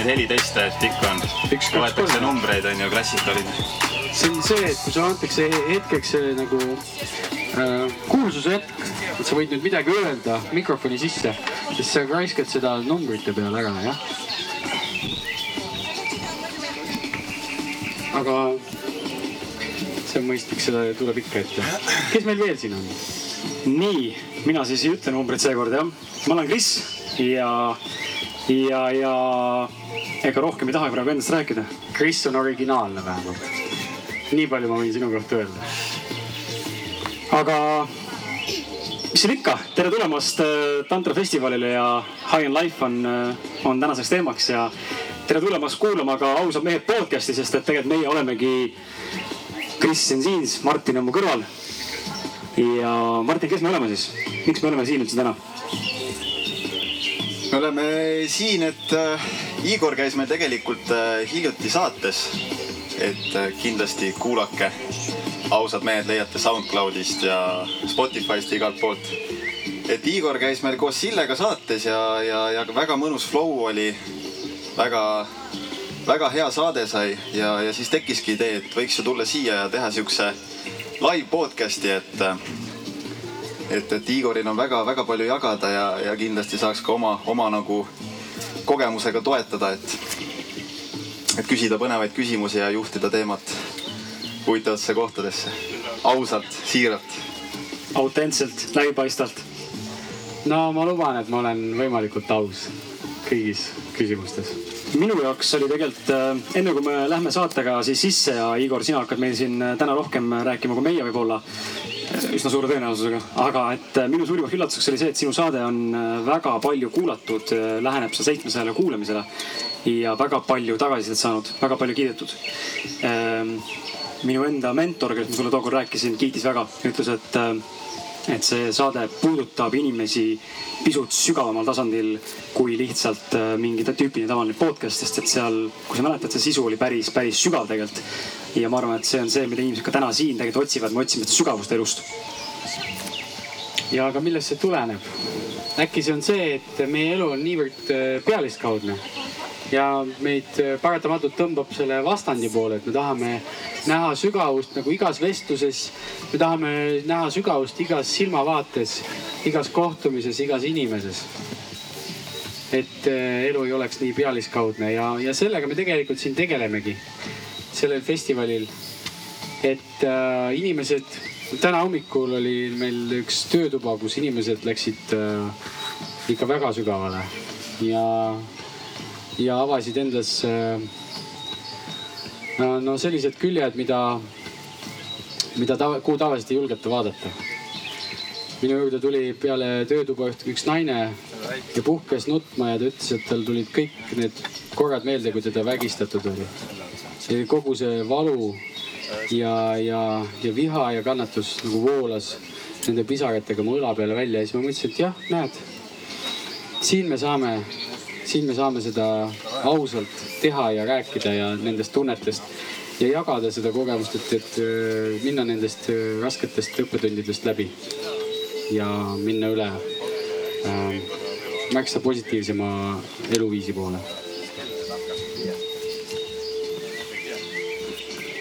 neid heliteste, et ikka on, loetakse numbreid on ju, klassikalid. see on see, et kui sulle antakse hetkeks see nagu äh, kuulsuse hetk, et sa võid nüüd midagi öelda mikrofoni sisse, siis sa raiskad seda numbrite peale ära, jah. aga see on mõistlik, seda tuleb ikka ette. kes meil veel siin on? nii, mina siis ei ütle numbrit seekord jah. ma olen Kris ja, ja, ja ega rohkem ei taha praegu endast rääkida. Kris on originaalne vähemalt. nii palju ma võin sinu kohta öelda. aga mis siin ikka, tere tulemast äh, Tantra festivalile ja High on Life on, äh, on tänaseks teemaks ja tere tulemast kuulama ka ausad mehed podcast'i, sest et tegelikult meie olemegi Kristjan Siins, Martin on mu kõrval. ja Martin, kes me oleme siis, miks me oleme siin üldse täna? me oleme siin, et äh, Igor käis meil tegelikult äh, hiljuti saates. et äh, kindlasti kuulake. ausad mehed leiate SoundCloudist ja Spotify'st igalt poolt. et Igor käis meil koos Sillega saates ja, ja, ja väga mõnus flow oli. väga väga hea saade sai ja, ja siis tekkiski idee, et võiks ju tulla siia ja teha siukse live podcast'i, et et, et Igoril on väga-väga palju jagada ja, ja kindlasti saaks ka oma, oma nagu kogemusega toetada, et, et küsida põnevaid küsimusi ja juhtida teemat huvitavatesse kohtadesse. ausalt, siiralt. autentselt, läbipaistvalt. no ma luban, et ma olen võimalikult aus kõigis küsimustes minu jaoks oli tegelikult äh, enne kui me lähme saatega siis sisse ja Igor, sina hakkad meil siin äh, täna rohkem rääkima kui meie võib-olla üsna suure tõenäosusega, aga et minu suurimaks üllatuseks oli see, et sinu saade on väga palju kuulatud, läheneb seal seitsmesajale kuulamisele ja väga palju tagasisidet saanud, väga palju kiidetud. Ähm, minu enda mentor, kellest ma sulle tookord rääkisin, kiitis väga, ütles, et et see saade puudutab inimesi pisut sügavamal tasandil kui lihtsalt äh, mingi tüüpiline tavaline podcast, sest et seal, kui sa mäletad, see sisu oli päris, päris sügav tegelikult. ja ma arvan, et see on see, mida inimesed ka täna siin tegelikult otsivad, me otsime seda sügavust elust. ja aga millest see tuleneb? äkki see on see, et meie elu on niivõrd äh, pealiskaudne ja meid äh, paratamatult tõmbab selle vastandi poole, et me tahame näha sügavust nagu igas vestluses. me tahame näha sügavust igas silmavaates, igas kohtumises, igas inimeses. et äh, elu ei oleks nii pealiskaudne ja, ja sellega me tegelikult siin tegelemegi sellel festivalil. et äh, inimesed, täna hommikul oli meil üks töötuba, kus inimesed läksid äh, ikka väga sügavale ja ja avasid endas äh, no sellised küljed, mida, mida tava, kuhu tavaliselt ei julgeta vaadata. minu juurde tuli peale töötuba üks naine ja puhkes nutma ja ta ütles, et tal tulid kõik need korrad meelde, kui teda vägistatud oli. kogu see valu ja, ja, ja viha ja kannatus nagu voolas nende pisaratega mu õla peale välja ja siis ma mõtlesin, et jah, näed, siin me saame siin me saame seda ausalt teha ja rääkida ja nendest tunnetest ja jagada seda kogemust, et, et äh, minna nendest äh, rasketest õppetundidest läbi ja minna üle äh, märksa positiivsema eluviisi poole.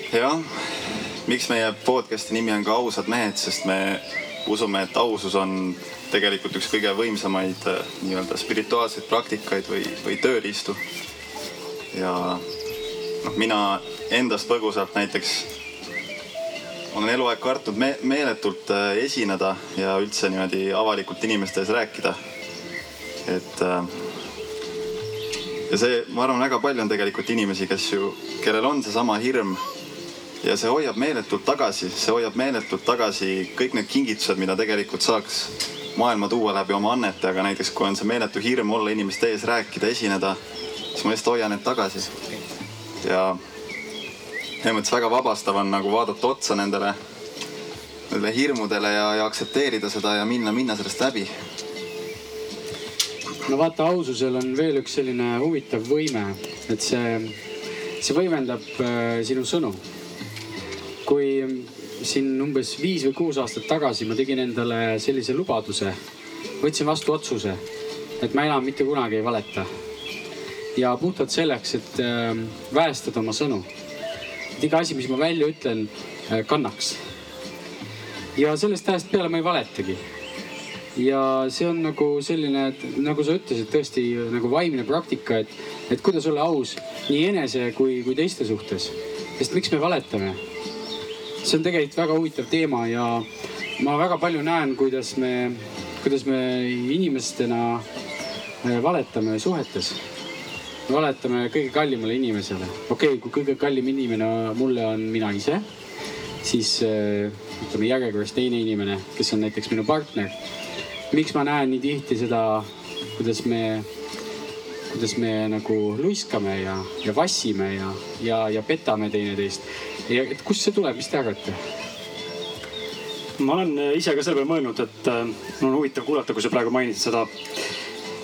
jah, miks meie podcast'i nimi on ka Ausad mehed, sest me usume, et ausus on tegelikult üks kõige võimsamaid äh, nii-öelda spirituaalseid praktikaid või, või tööriistu. ja noh, mina endast põgusalt näiteks olen eluaeg kartnud me meeletult äh, esineda ja üldse niimoodi avalikult inimeste ees rääkida. et äh, ja see, ma arvan, väga palju on tegelikult inimesi, kes ju, kellel on seesama hirm ja see hoiab meeletult tagasi, see hoiab meeletult tagasi kõik need kingitused, mida tegelikult saaks maailma tuua läbi oma annete, aga näiteks kui on see meeletu hirm olla inimeste ees, rääkida, esineda, siis ma lihtsalt hoian need tagasi. ja selles mõttes väga vabastav on nagu vaadata otsa nendele, nendele hirmudele ja, ja aktsepteerida seda ja minna, minna sellest läbi. no vaata, aususel on veel üks selline huvitav võime, et see, see võimendab äh, sinu sõnu. kui siin umbes viis või kuus aastat tagasi ma tegin endale sellise lubaduse, võtsin vastu otsuse, et ma enam mitte kunagi ei valeta. ja puhtalt selleks, et äh, väestada oma sõnu. et iga asi, mis ma välja ütlen, kannaks. ja sellest ajast peale ma ei valetagi ja see on nagu selline, et nagu sa ütlesid, tõesti nagu vaimne praktika, et, et kuidas olla aus nii enese kui, kui teiste suhtes. sest miks me valetame? See on tegelikult väga huvitav teema ja ma väga palju näen, kuidas me, kuidas me inimestena äh, valetame suhetes. valetame kõige kallimale inimesele. okei okay,, kui kõige kallim inimene mulle on mina ise, siis äh, ütleme järjekorras teine inimene, kes on näiteks minu partner miks ma näen nii tihti seda, kuidas me, kuidas me nagu luiskame ja, ja vassime ja, ja, ja petame teineteist. ja et kust see tuleb, mis te arvate? ma olen ise ka selle peale mõelnud, et äh, mul on huvitav kuulata, kui sa praegu mainisid seda,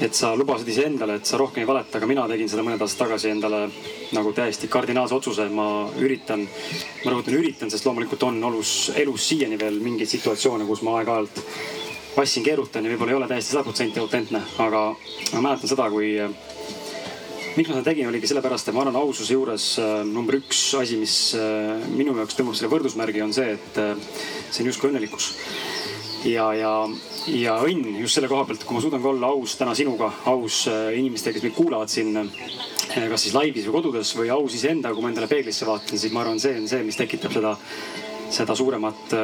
et sa lubasid iseendale, et sa rohkem ei valeta, aga mina tegin seda mõned aastad tagasi endale nagu täiesti kardinaalse otsuse. ma üritan, ma rõhutan, üritan, sest loomulikult on olus, elus siiani veel mingeid situatsioone, kus ma aeg-ajalt vassin, keerutan ja võib-olla ei ole täiesti sada protsenti autentne, aga ma mäletan seda, kui. miks ma seda tegin, oligi sellepärast, et ma arvan, aususe juures äh, number üks asi, mis äh, minu jaoks tõmbab selle võrdusmärgi, on see, et äh, see on justkui õnnelikkus. ja, ja, ja õnn just selle koha pealt, kui ma suudan ka olla aus täna sinuga, aus inimestega, kes meid kuulavad siin kas siis laivis või kodudes või aus iseendaga, kui ma endale peeglisse vaatan, siis ma arvan, see on see, mis tekitab seda, seda suuremat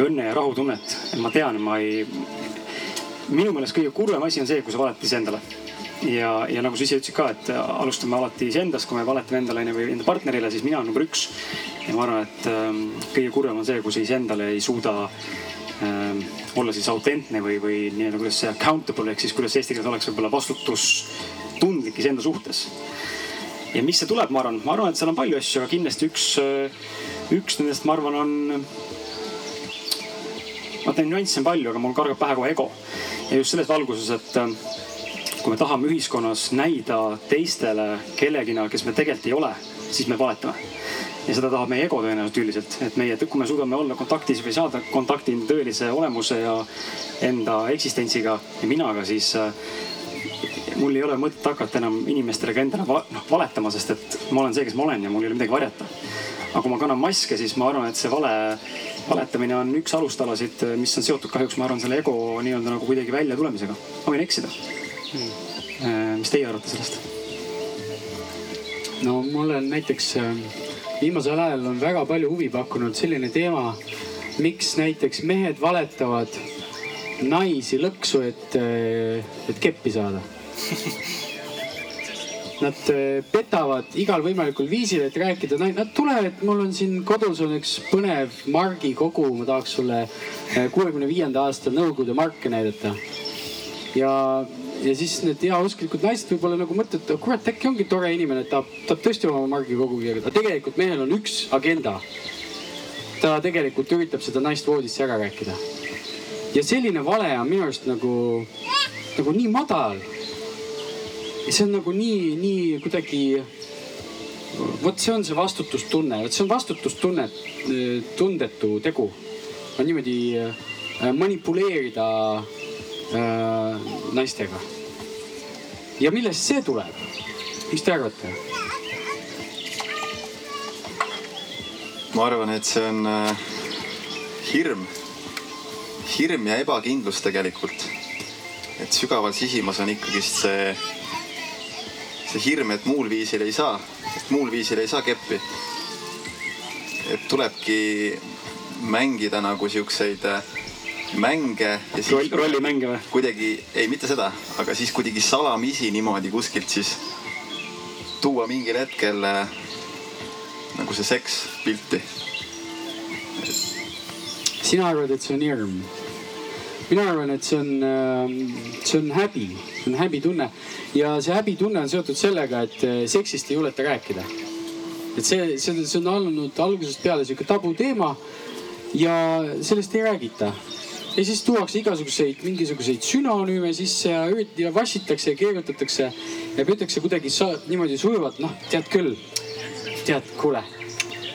õnne ja rahutunnet. et ma tean, ma ei, minu meelest kõige kurvem asi on see, kui sa valetad iseendale. ja, ja nagu sa ise ütlesid ka, et alustame alati iseendast, kui me valetame endale onju või enda partnerile, siis mina olen number üks. ja ma arvan, et ähm, kõige kurvem on see, kui sa iseendale ei suuda ähm, olla siis autentne või, või nii-öelda, kuidas see accountable ehk siis kuidas eesti keeles oleks võib-olla vastutustundlik iseenda suhtes. ja miks see tuleb, ma arvan, ma arvan, et seal on palju asju, aga kindlasti üks, äh, üks nendest, ma arvan, on vaata neid nüansse on palju, aga mul kargab pähe kohe ego. ja just selles valguses, et äh, kui me tahame ühiskonnas näida teistele kellegina, kes me tegelikult ei ole, siis me valetame. ja seda tahab meie ego tõenäoliselt üldiselt, et meie, kui me suudame olla kontaktis või saada kontakti tõelise olemuse ja enda eksistentsiga ja minaga, siis äh, mul ei ole mõtet hakata enam inimestele ka endale va noh, valetama, sest et ma olen see, kes ma olen ja mul ei ole midagi varjata. Aga kui ma kannan maske, siis ma arvan, et see vale valetamine on üks alustalasid, mis on seotud kahjuks, ma arvan, selle ego nii-öelda nagu kuidagi väljatulemisega. ma võin eksida hmm.. mis teie arvate sellest? no mulle on näiteks äh, viimasel ajal on väga palju huvi pakkunud selline teema, miks näiteks mehed valetavad naisi lõksu, et, äh, et keppi saada Nad äh, petavad igal võimalikul viisil, et rääkida, nad tulevad, mul on siin kodus on üks põnev margikogu, ma tahaks sulle äh, kuuekümne viienda aasta Nõukogude marke näidata. ja, ja siis need heausklikud naised võib-olla nagu mõtlevad, et kurat, äkki ongi tore inimene, et tahab, tahab tõesti oma margikogu kirjutada, aga tegelikult mehel on üks agenda. ta tegelikult üritab seda naist voodisse ära rääkida. ja selline vale on minu arust nagu, nagu nii madal see on nagu nii, nii kuidagi. vot see on see vastutustunne, vot see on vastutustunne, tundetu tegu. on niimoodi äh, manipuleerida äh, naistega. ja millest see tuleb? mis te arvate? ma arvan, et see on äh, hirm, hirm ja ebakindlus tegelikult. et sügaval sisimas on ikkagist see see hirm, et muul viisil ei saa, sest muul viisil ei saa keppi. et tulebki mängida nagu siukseid äh, mänge. Roll, rollimänge või? kuidagi, ei mitte seda, aga siis kuidagi salamisi niimoodi kuskilt siis tuua mingil hetkel äh, nagu see seks pilti. sina arvad, et see on hirm? Mina arvan, et see on, äh, see on häbi, see on häbitunne ja see häbitunne on seotud sellega, et eh, seksist ei juleta rääkida. et see, see, see on olnud algusest peale sihuke tabuteema ja sellest ei räägita. ja siis tuuakse igasuguseid mingisuguseid sünonüüme sisse ja, ja vassitakse ja keerutatakse ja püütakse kuidagi niimoodi sujuvalt, noh, tead küll, tead, kuule,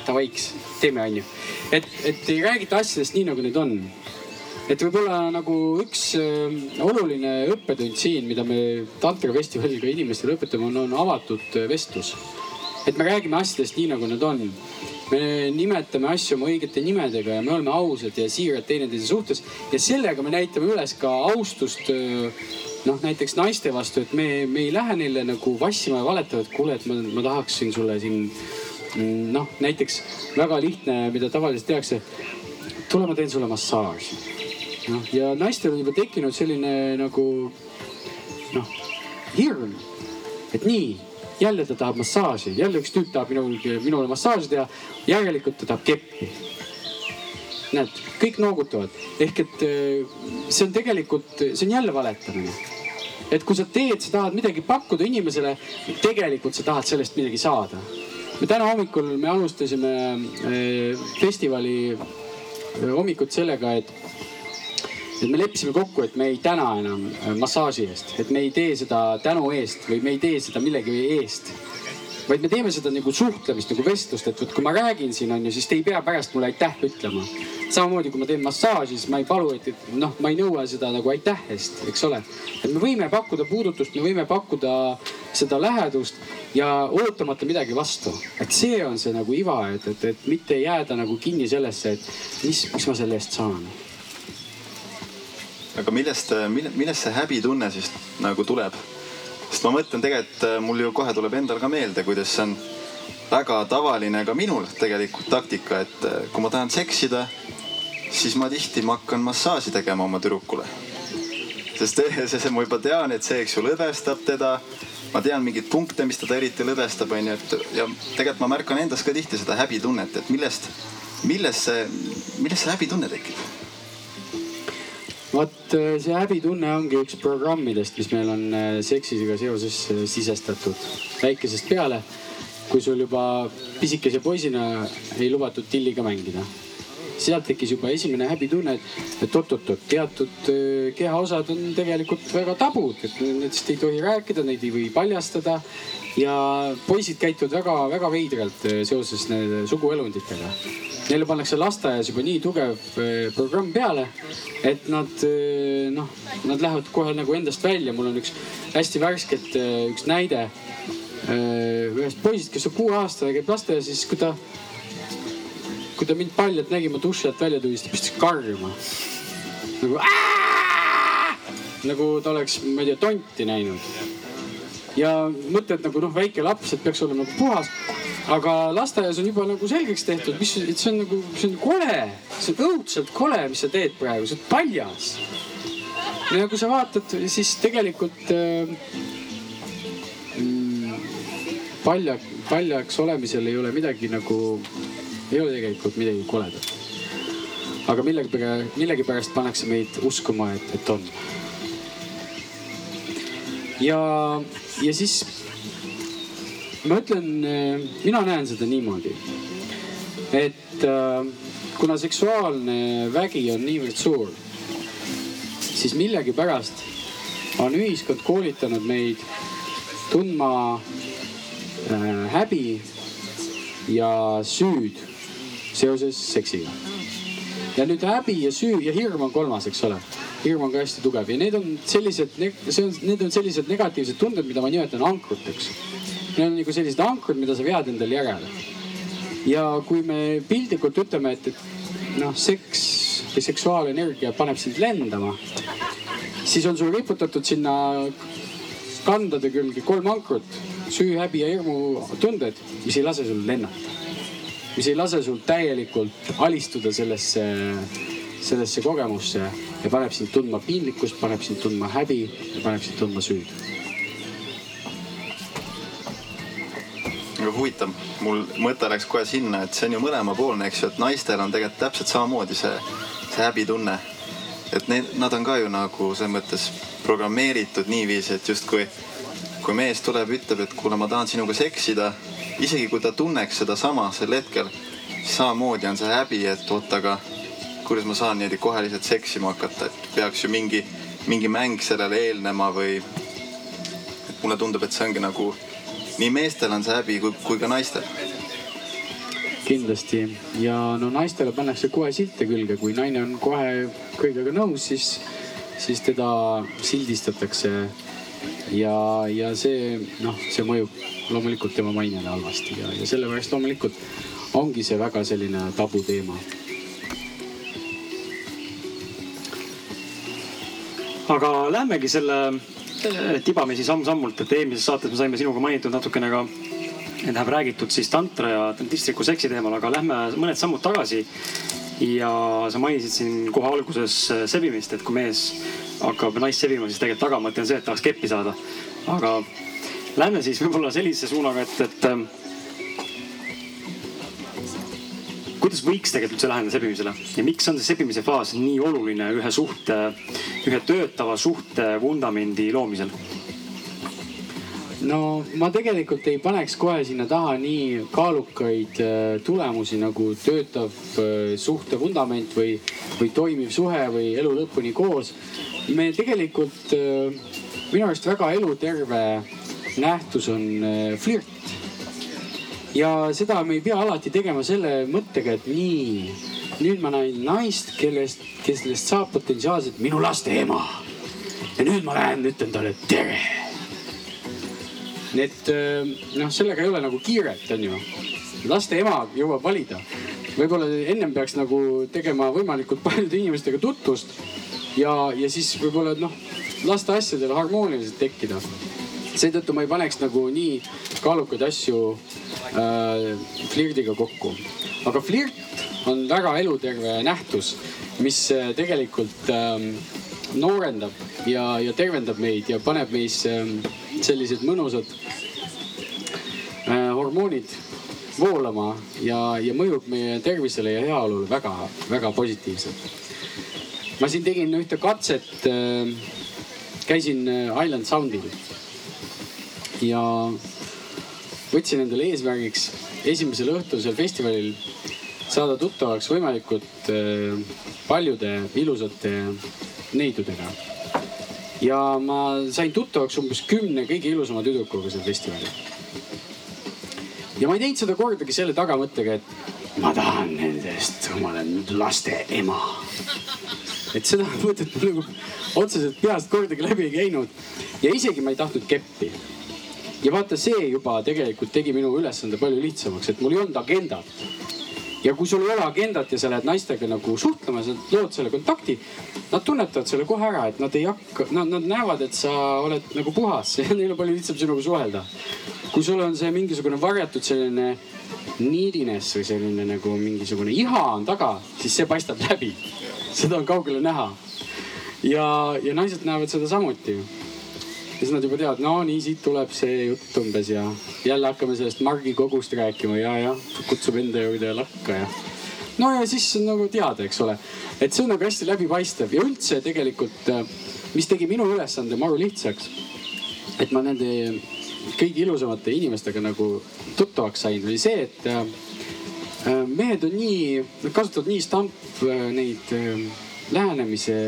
davaiks, teeme onju. et, et ei räägita asjadest nii, nagu need on et võib-olla nagu üks äh, oluline õppetund siin, mida me Tantra festivaliga inimestele õpetame, on, on avatud vestlus. et me räägime asjadest nii, nagu nad on. me nimetame asju oma õigete nimedega ja me oleme ausad ja siirad teineteise suhtes ja sellega me näitame üles ka austust äh, noh, näiteks naiste vastu, et me, me ei lähe neile nagu vassima ja valetama, et kuule, et ma, ma tahaksin sulle siin mm, noh, näiteks väga lihtne, mida tavaliselt tehakse. tule, ma teen sulle massaaži noh, ja naistel on juba tekkinud selline nagu noh, hirm, et nii, jälle ta tahab massaaži, jälle üks tüüp tahab minul, minule massaaži teha. järelikult ta tahab keppi. näed, kõik noogutavad, ehk et eh, see on tegelikult, see on jälle valetamine et kui sa teed, sa tahad midagi pakkuda inimesele, tegelikult sa tahad sellest midagi saada. me täna hommikul me alustasime eh, festivali eh, hommikut sellega, et et me leppisime kokku, et me ei täna enam äh, massaaži eest, et me ei tee seda tänu eest või me ei tee seda millegi eest. vaid me teeme seda nagu suhtlemist, nagu vestlust, et vot kui ma räägin siin on ju, siis te ei pea pärast mulle aitäh ütlema. samamoodi kui ma teen massaaži, siis ma ei palu, et, et noh, ma ei nõua seda nagu aitäh eest, eks ole. et me võime pakkuda puudutust, me võime pakkuda seda lähedust ja ootamata midagi vastu. et see on see nagu iva, et, et, et mitte jääda nagu kinni sellesse, et mis, mis ma selle eest saan aga millest, mille, millest see häbitunne siis nagu tuleb? sest ma mõtlen tegelikult, äh, mul ju kohe tuleb endal ka meelde, kuidas see on väga tavaline ka minul tegelikult taktika, et äh, kui ma tahan seksida, siis ma tihti ma hakkan massaaži tegema oma tüdrukule. sest see ma juba tean, et see, eks ju, lõdvestab teda. ma tean mingeid punkte, mis teda eriti lõdvestab, onju, et ja tegelikult ma märkan endas ka tihti seda häbitunnet, et millest, millest see, millest see häbitunne tekib vot äh, see häbitunne ongi üks programmidest, mis meil on äh, seksisega seoses äh, sisestatud väikesest peale. kui sul juba pisikese poisina ei lubatud tilliga mängida, sealt tekkis juba esimene häbitunne, et, oot-oot-oot, teatud kehaosad on tegelikult väga tabud, et nendest ei tohi rääkida, neid ei või paljastada. ja poisid käituvad väga-väga veidralt seoses nende suguelunditega neile pannakse lasteaias juba nii tugev eh, programm peale, et nad noh, nad lähevad kohe nagu endast välja. mul on üks hästi värskelt üks näide ühest poisist, kes on kuueaastane, käib lasteaias, siis kui ta, kui ta mind paljalt nägi, ma duši alt välja tulin, siis ta pistis karjuma. nagu Aa! nagu ta oleks, ma ei tea, tonti näinud. ja mõtled nagu noh, väike laps, et peaks olema nagu puhas aga lasteaias on juba nagu selgeks tehtud, mis, et see on nagu, see on kole, see on õudselt kole, mis sa teed praegu, sa oled paljas. ja kui sa vaatad, siis tegelikult äh, mm, palja, paljaks olemisel ei ole midagi nagu, ei ole tegelikult midagi koledat. aga millegipärast, millegipärast pannakse meid uskuma, et, et on. ja, ja siis ma ütlen, eh, mina näen seda niimoodi, et äh, kuna seksuaalne vägi on niivõrd suur, siis millegipärast on ühiskond koolitanud meid tundma äh, häbi ja süüd seoses seksiga. ja nüüd häbi ja süü ja hirm on kolmas, eks ole. hirm on ka hästi tugev ja need on sellised, see on, need on sellised negatiivsed tunded, mida ma nimetan ankruteks Need on nagu sellised ankrud, mida sa vead endal järele. ja kui me piltlikult ütleme, et, et noh, seks või seksuaalenergia paneb sind lendama, siis on sul riputatud sinna kandade külge kolm ankrut, süü, häbi ja hirmu tunded, mis ei lase sul lennata. Mis ei lase sul täielikult alistuda sellesse, sellesse kogemusse ja paneb sind tundma piinlikkust, paneb sind tundma häbi ja paneb sind tundma süüd huvitav, mul mõte läks kohe sinna, et see on ju mõlemapoolne, eks ju, et naistel on tegelikult täpselt samamoodi see, see häbitunne. et need, nad on ka ju nagu selles mõttes programmeeritud niiviisi, et justkui kui mees tuleb, ütleb, et kuule, ma tahan sinuga seksida, isegi kui ta tunneks sedasama sel hetkel, samamoodi on see häbi, et oot, aga kuidas ma saan niimoodi kohe lihtsalt seksima hakata, et peaks ju mingi, mingi mäng sellele eelnema või. et mulle tundub, et see ongi nagu nii meestel on see häbi kui, kui ka naistel. kindlasti ja no naistele pannakse kohe silte külge, kui naine on kohe kõigega nõus, siis, siis teda sildistatakse. ja, ja see noh, see mõjub loomulikult tema mainele halvasti ja, ja sellepärast loomulikult ongi see väga selline tabuteema aga lähmegi selle tibamisi samm-sammult, et eelmises saates me saime sinuga mainitud natukene ka, tähendab räägitud siis tantra ja tantristiku seksi teemal, aga lähme mõned sammud tagasi. ja sa mainisid siin kohe alguses sebimist, et kui mees hakkab naist sebima, siis tegelikult tagamõte on see, et tahaks keppi saada. aga lähme siis võib-olla sellise suunaga, et, et kuidas võiks tegelikult üldse läheneda sebimisele ja miks on see sebimise faas nii oluline ühe suhte, ühe töötava suhte vundamendi loomisel? no ma tegelikult ei paneks kohe sinna taha nii kaalukaid äh, tulemusi nagu töötav äh, suhte vundament või, või toimiv suhe või elu lõpuni koos. me tegelikult, äh, minu arust väga eluterve nähtus on flirt ja seda me ei pea alati tegema selle mõttega, et nii, nüüd ma näen naist, kellest, kellest saab potentsiaalselt minu laste ema. ja nüüd ma lähen, ütlen talle tere. et äh, noh, sellega ei ole nagu kiiret, onju. laste ema jõuab valida. võib-olla ennem peaks nagu tegema võimalikult paljude inimestega tutvust ja, ja siis võib-olla noh, lasta asjadel harmooniliselt tekkida seetõttu ma ei paneks nagu nii kaalukaid asju äh, flirdiga kokku. aga flirt on väga eluterve nähtus, mis äh, tegelikult äh, noorendab ja, ja tervendab meid ja paneb meis äh, sellised mõnusad äh, hormoonid voolama ja, ja mõjub meie tervisele ja heaolule väga-väga positiivselt. ma siin tegin ühte katset äh,. käisin äh, Island Soundil ja võtsin endale eesmärgiks esimesel õhtul seal festivalil saada tuttavaks võimalikult äh, paljude ilusate neidudega. ja ma sain tuttavaks umbes kümne kõige ilusama tüdrukuga seal festivalil. ja ma ei teinud seda kordagi selle tagamõttega, et ma tahan nendest omale laste ema. et seda mõtet mul nagu otseselt peast kordagi läbi ei käinud ja isegi ma ei tahtnud keppi ja vaata, see juba tegelikult tegi minu ülesande palju lihtsamaks, et mul ei olnud agendat. ja kui sul ei ole agendat ja sa lähed naistega nagu suhtlema, sa lood selle kontakti. Nad tunnetavad selle kohe ära, et nad ei hakka, nad, nad näevad, et sa oled nagu puhas ja neil on palju lihtsam sinuga suhelda. kui sul on see mingisugune varjatud selline neediness või selline nagu mingisugune iha on taga, siis see paistab läbi. seda on kaugele näha. ja, ja naised näevad seda samuti siis nad juba teavad, no nii siit tuleb see jutt umbes ja jälle hakkame sellest Margi kogust rääkima ja, ja kutsub enda juurde lakka ja. no ja siis on nagu teada, eks ole, et see on nagu hästi läbipaistev ja üldse tegelikult, äh, mis tegi minu ülesande maru lihtsaks. et ma nende kõige ilusamate inimestega nagu tuttavaks sain, oli see, et äh, äh, mehed on nii, nad kasutavad nii stamp neid lähenemise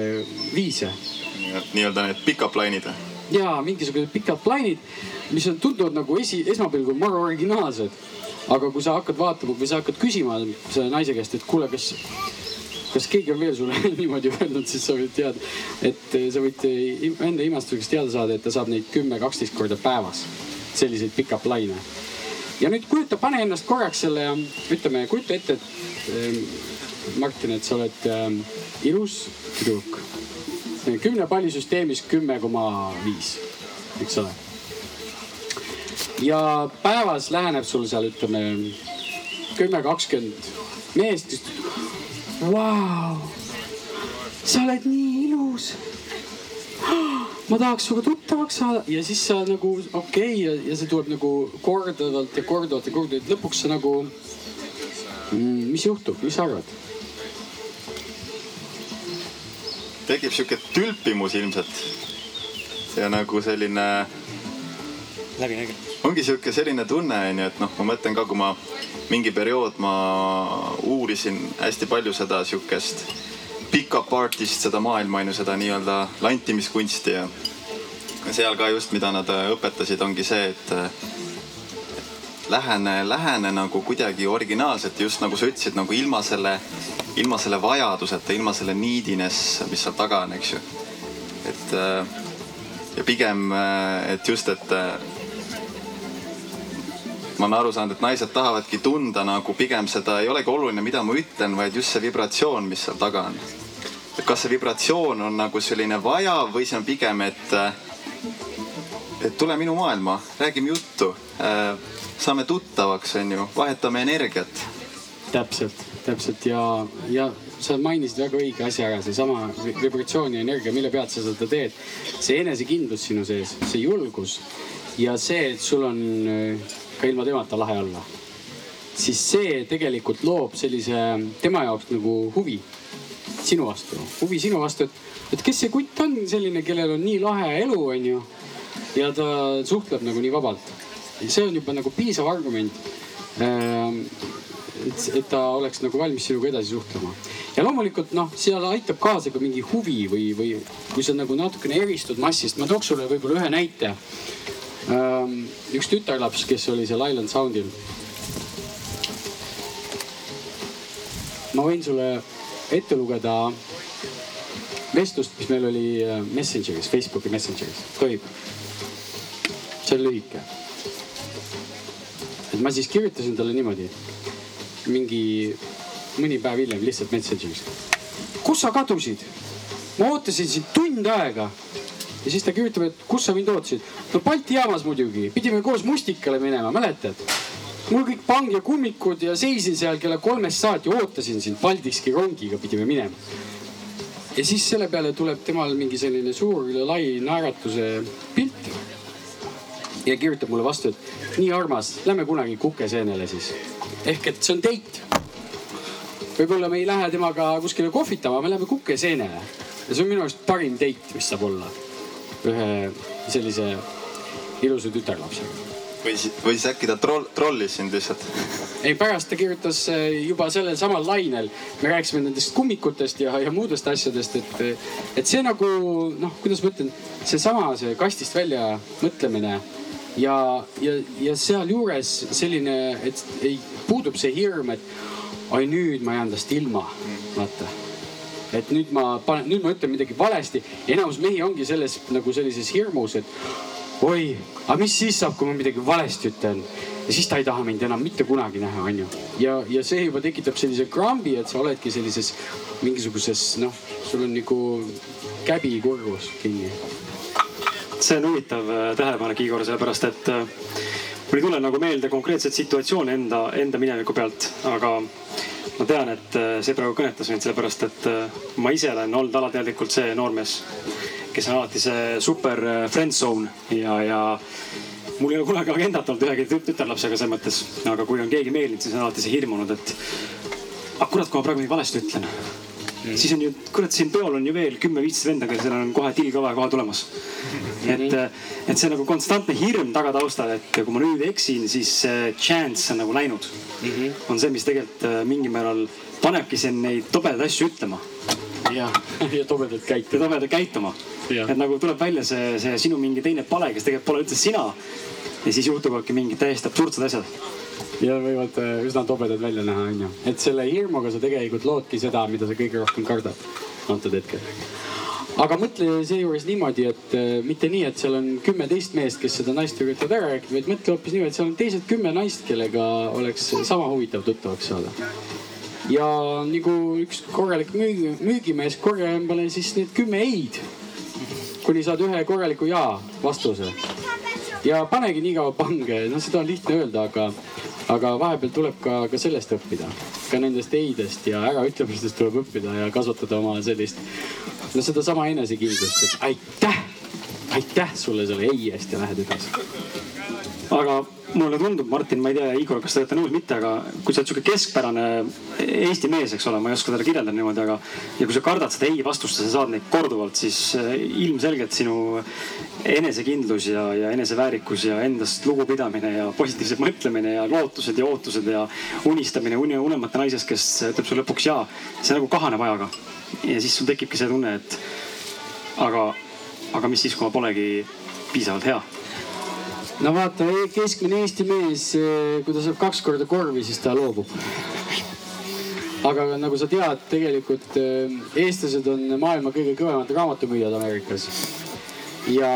viise. nii-öelda need pick-up line'id või? Ja mingisugused pikad plaanid, mis on tunduvad nagu esi, esmapilgul maru originaalsed. aga kui sa hakkad vaatama või sa hakkad küsima selle naise käest, et kuule, kas, kas keegi on veel sulle niimoodi öelnud, siis sa võid teada, et sa võid enda imestuseks teada saada, et ta saab neid kümme, kaksteist korda päevas, selliseid pikad plaane. ja nüüd kujuta, pane ennast korraks selle, ütleme, kujuta ette, et Martin, et sa oled äh, ilus tüdruk kümne palli süsteemis kümme koma viis, eks ole. ja päevas läheneb sul seal ütleme kümme, kakskümmend meest, vau, sa oled nii ilus. ma tahaks sinuga tuttavaks saada ja siis sa nagu okei okay, ja, ja see tuleb nagu korduvalt ja korduvalt ja korduvalt, lõpuks sa nagu mm,. mis juhtub, mis sa arvad? Tekib sihuke tülpimus ilmselt. ja nagu selline. läbinägi. ongi sihuke selline tunne onju, et noh, ma mõtlen ka, kui ma mingi periood ma uurisin hästi palju seda sihukest pick-up artist, seda maailma onju, seda nii-öelda lantimiskunsti ja seal ka just, mida nad õpetasid, ongi see, et lähene, lähene nagu kuidagi originaalselt, just nagu sa ütlesid, nagu ilma selle, ilma selle vajaduseta, ilma selle neediness, mis seal taga on, eks ju. et äh, ja pigem, äh, et just, et ma olen aru saanud, et naised tahavadki tunda nagu pigem seda, ei olegi oluline, mida ma ütlen, vaid just see vibratsioon, mis seal taga on. et kas see vibratsioon on nagu selline vajav või see on pigem, et, et tule minu maailma, räägime juttu, äh, saame tuttavaks, onju, vahetame energiat. täpselt, täpselt ja, ja sa mainisid väga õige asja ära, seesama vibratsioon ja energia, mille pealt sa seda teed. see enesekindlus sinu sees, see julgus ja see, et sul on ka ilma temata lahe olla. siis see tegelikult loob sellise tema jaoks nagu huvi sinu vastu, huvi sinu vastu, et, et kes see kutt on selline, kellel on nii lahe elu, onju. ja ta suhtleb nagu nii vabalt. see on juba nagu piisav argument. Et, et ta oleks nagu valmis sinuga edasi suhtlema. ja loomulikult noh, seal aitab kaasa ka mingi huvi või, või kui sa nagu natukene eristud massist. ma tooks sulle võib-olla ühe näite Ähm, üks tütarlaps, kes oli seal Island Soundil. ma võin sulle ette lugeda vestlust, mis meil oli äh, Messengeris, Facebooki Messengeris, tohib? see on lühike. et ma siis kirjutasin talle niimoodi, mingi mõni päev hiljem lihtsalt Messengeris. kus sa kadusid? ma ootasin sind tund aega ja siis ta kirjutab, et kus sa mind ootasid. no Balti jaamas muidugi, pidime koos Mustikale minema, mäletad? mul kõik pang ja kummikud ja seisin seal kella kolmest saati, ootasin sind Paldiski rongiga pidime minema. ja siis selle peale tuleb temal mingi selline suur lai naeratuse pilt. ja kirjutab mulle vastu, et nii armas, lähme kunagi kukeseenele siis. Ehk et see on date. võib-olla me ei lähe temaga kuskile kohvitama, me läheme kukeseenele ja see on minu arust parim date, mis saab olla ühe sellise ilusa tütarlapsega. või siis, või siis äkki ta troll, trollis sind lihtsalt? ei, pärast ta kirjutas äh, juba sellel samal lainel, me rääkisime nendest kummikutest ja, ja muudest asjadest, et, et see nagu noh, kuidas ma ütlen, seesama, see kastist välja mõtlemine ja, ja, ja sealjuures selline, et ei, puudub see hirm, et oi nüüd ma jään tast ilma, vaata et nüüd ma panen, nüüd ma ütlen midagi valesti. enamus mehi ongi selles nagu sellises hirmus, et oi, aga mis siis saab, kui ma midagi valesti ütlen. ja siis ta ei taha mind enam mitte kunagi näha, onju. ja, ja see juba tekitab sellise krambi, et sa oledki sellises mingisuguses noh, sul on nagu käbi kurgus kinni. See on huvitav äh, tähelepanek, Igor, sellepärast et äh, mul ei tule nagu meelde konkreetset situatsiooni enda, enda mineviku pealt, aga ma tean, et äh, see praegu kõnetas mind sellepärast, et ma ise olen olnud alateadlikult see noormees, kes on alati see super friend zone ja, ja mul ei ole kunagi agendat olnud ühegi tütarlapsega selles mõttes, aga kui on keegi meeldinud, siis on alati see hirm olnud, et ah kurat, kui ma praegu midagi valesti ütlen mm.. siis on ju, kurat, siin peol on ju veel kümme-viisteist venda, kellel on kohe till ka kohe tulemas mm. -hmm. et, et see nagu konstantne hirm taga taustal, et kui ma nüüd eksin, siis chance on nagu läinud mm. -hmm. on see, mis tegelikult äh, mingil määral panebki sind neid tobedaid asju ütlema. ja, ja tobedalt käituma. ja tobedalt käituma. et nagu tuleb välja see, see sinu mingi teine pale, kes tegelikult pole üldse sina. ja siis juhtuvadki mingid täiesti absurdsed asjad ja võivad äh, üsna tobedad välja näha, onju. et selle hirmuga sa tegelikult loodki seda, mida sa kõige rohkem kardad antud hetkel. aga mõtle seejuures niimoodi, et äh, mitte nii, et seal on kümme-teist meest, kes seda naist üritavad ära rääkida, vaid mõtle hoopis niimoodi, et seal on teised kümme naist, kellega oleks sama huvitav tuttavaks saada. ja nagu üks korralik müügi, müügimees, korja endale siis need kümme ei-d, kuni saad ühe korraliku jaa vastuse ja panegi nii kaua pange, noh, seda on lihtne öelda, aga aga vahepeal tuleb ka, ka sellest õppida, ka nendest ei-dest ja äraütlemistest tuleb õppida ja kasvatada oma sellist, no sedasama enesekindlust, et aitäh, aitäh sulle selle ei eest ja lähed edasi. aga mulle tundub, Martin, ma ei tea, Igor, kas te olete nõus, mitte, aga kui sa oled sihuke keskpärane Eesti mees, eks ole, ma ei oska teda kirjeldada niimoodi, aga. ja kui sa kardad seda ei vastust ja sa saad neid korduvalt, siis äh, ilmselgelt sinu enesekindlus ja, ja eneseväärikus ja endast lugupidamine ja positiivse mõtlemine ja lootused ja ootused ja unistamine uni, unemate naisest, kes ütleb sulle lõpuks jaa. see nagu kahaneb ajaga. ja siis sul tekibki see tunne, et aga, aga mis siis, kui ma polegi piisavalt hea no vaata, keskmine Eesti mees, kui ta saab kaks korda korvi, siis ta loobub. aga nagu sa tead, tegelikult eh, eestlased on maailma kõige kõvemad raamatumüüjad Ameerikas. ja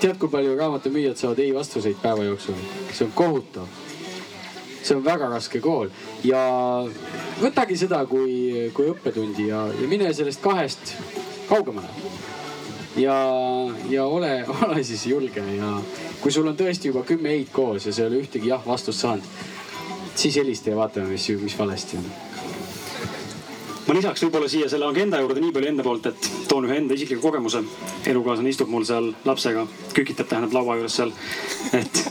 tead, kui palju raamatumüüjad saavad ei vastuseid päeva jooksul? see on kohutav. see on väga raske kool ja võtagi seda kui, kui õppetundi ja, ja mine sellest kahest kaugemale. Ja, ja ole, ole siis julge ja kui sul on tõesti juba kümme ei-d koos ja sa ei ole ühtegi jah vastust saanud, siis helista ja vaatame, mis, mis valesti on ma lisaks võib-olla siia selle agenda juurde nii palju enda poolt, et toon ühe enda isikliku kogemuse. elukaaslane istub mul seal lapsega, kükitab tähendab laua juures seal. et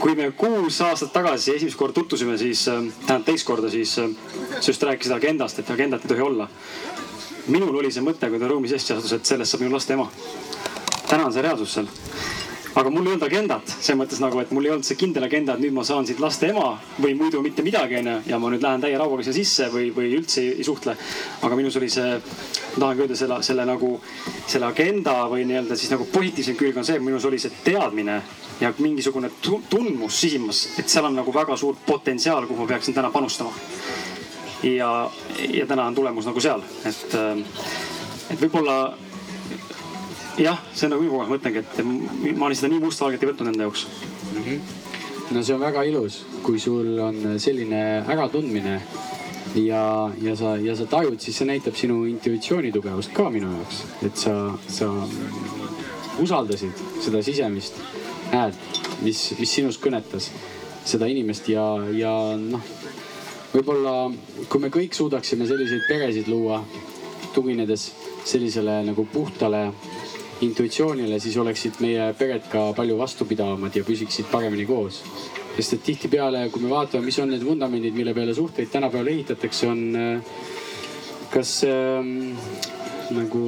kui me kuus aastat tagasi esimest korda tutvusime, siis äh, tähendab teist korda, siis äh, sa just rääkisid agendast, et agendat ei tohi olla. Minul oli see mõte, kui ta ruumi sisse astus, et sellest saab minu laste ema. täna on see reaalsus seal aga mul ei olnud agendat, selles mõttes nagu, et mul ei olnud see kindel agenda, et nüüd ma saan siit laste ema või muidu mitte midagi, onju. ja ma nüüd lähen täie rauaga siia sisse või, või üldse ei, ei suhtle. aga minus oli see, ma tahangi öelda selle, selle nagu, selle agenda või nii-öelda siis nagu positiivsem külg on see, minus oli see teadmine ja mingisugune tundmus sisimas, et seal on nagu väga suur potentsiaal, kuhu ma peaksin täna panustama. Ja, ja täna on tulemus nagu seal, et, et võib-olla jah, see on nagu minu aeg mõtlengi, et ma olen seda nii mustvalgelt ei võtnud enda jaoks mm. -hmm. no see on väga ilus, kui sul on selline äratundmine ja, ja sa, ja sa tajud, siis see näitab sinu intuitsiooni tugevust ka minu jaoks, et sa, sa usaldasid seda sisemist häält, mis, mis sinust kõnetas seda inimest ja, ja noh, võib-olla kui me kõik suudaksime selliseid peresid luua, tuginedes sellisele nagu puhtale intuitsioonile, siis oleksid meie pered ka palju vastupidavamad ja püsiksid paremini koos. sest et tihtipeale, kui me vaatame, mis on need vundamendid, mille peale suhteid tänapäeval ehitatakse, on äh, kas äh, nagu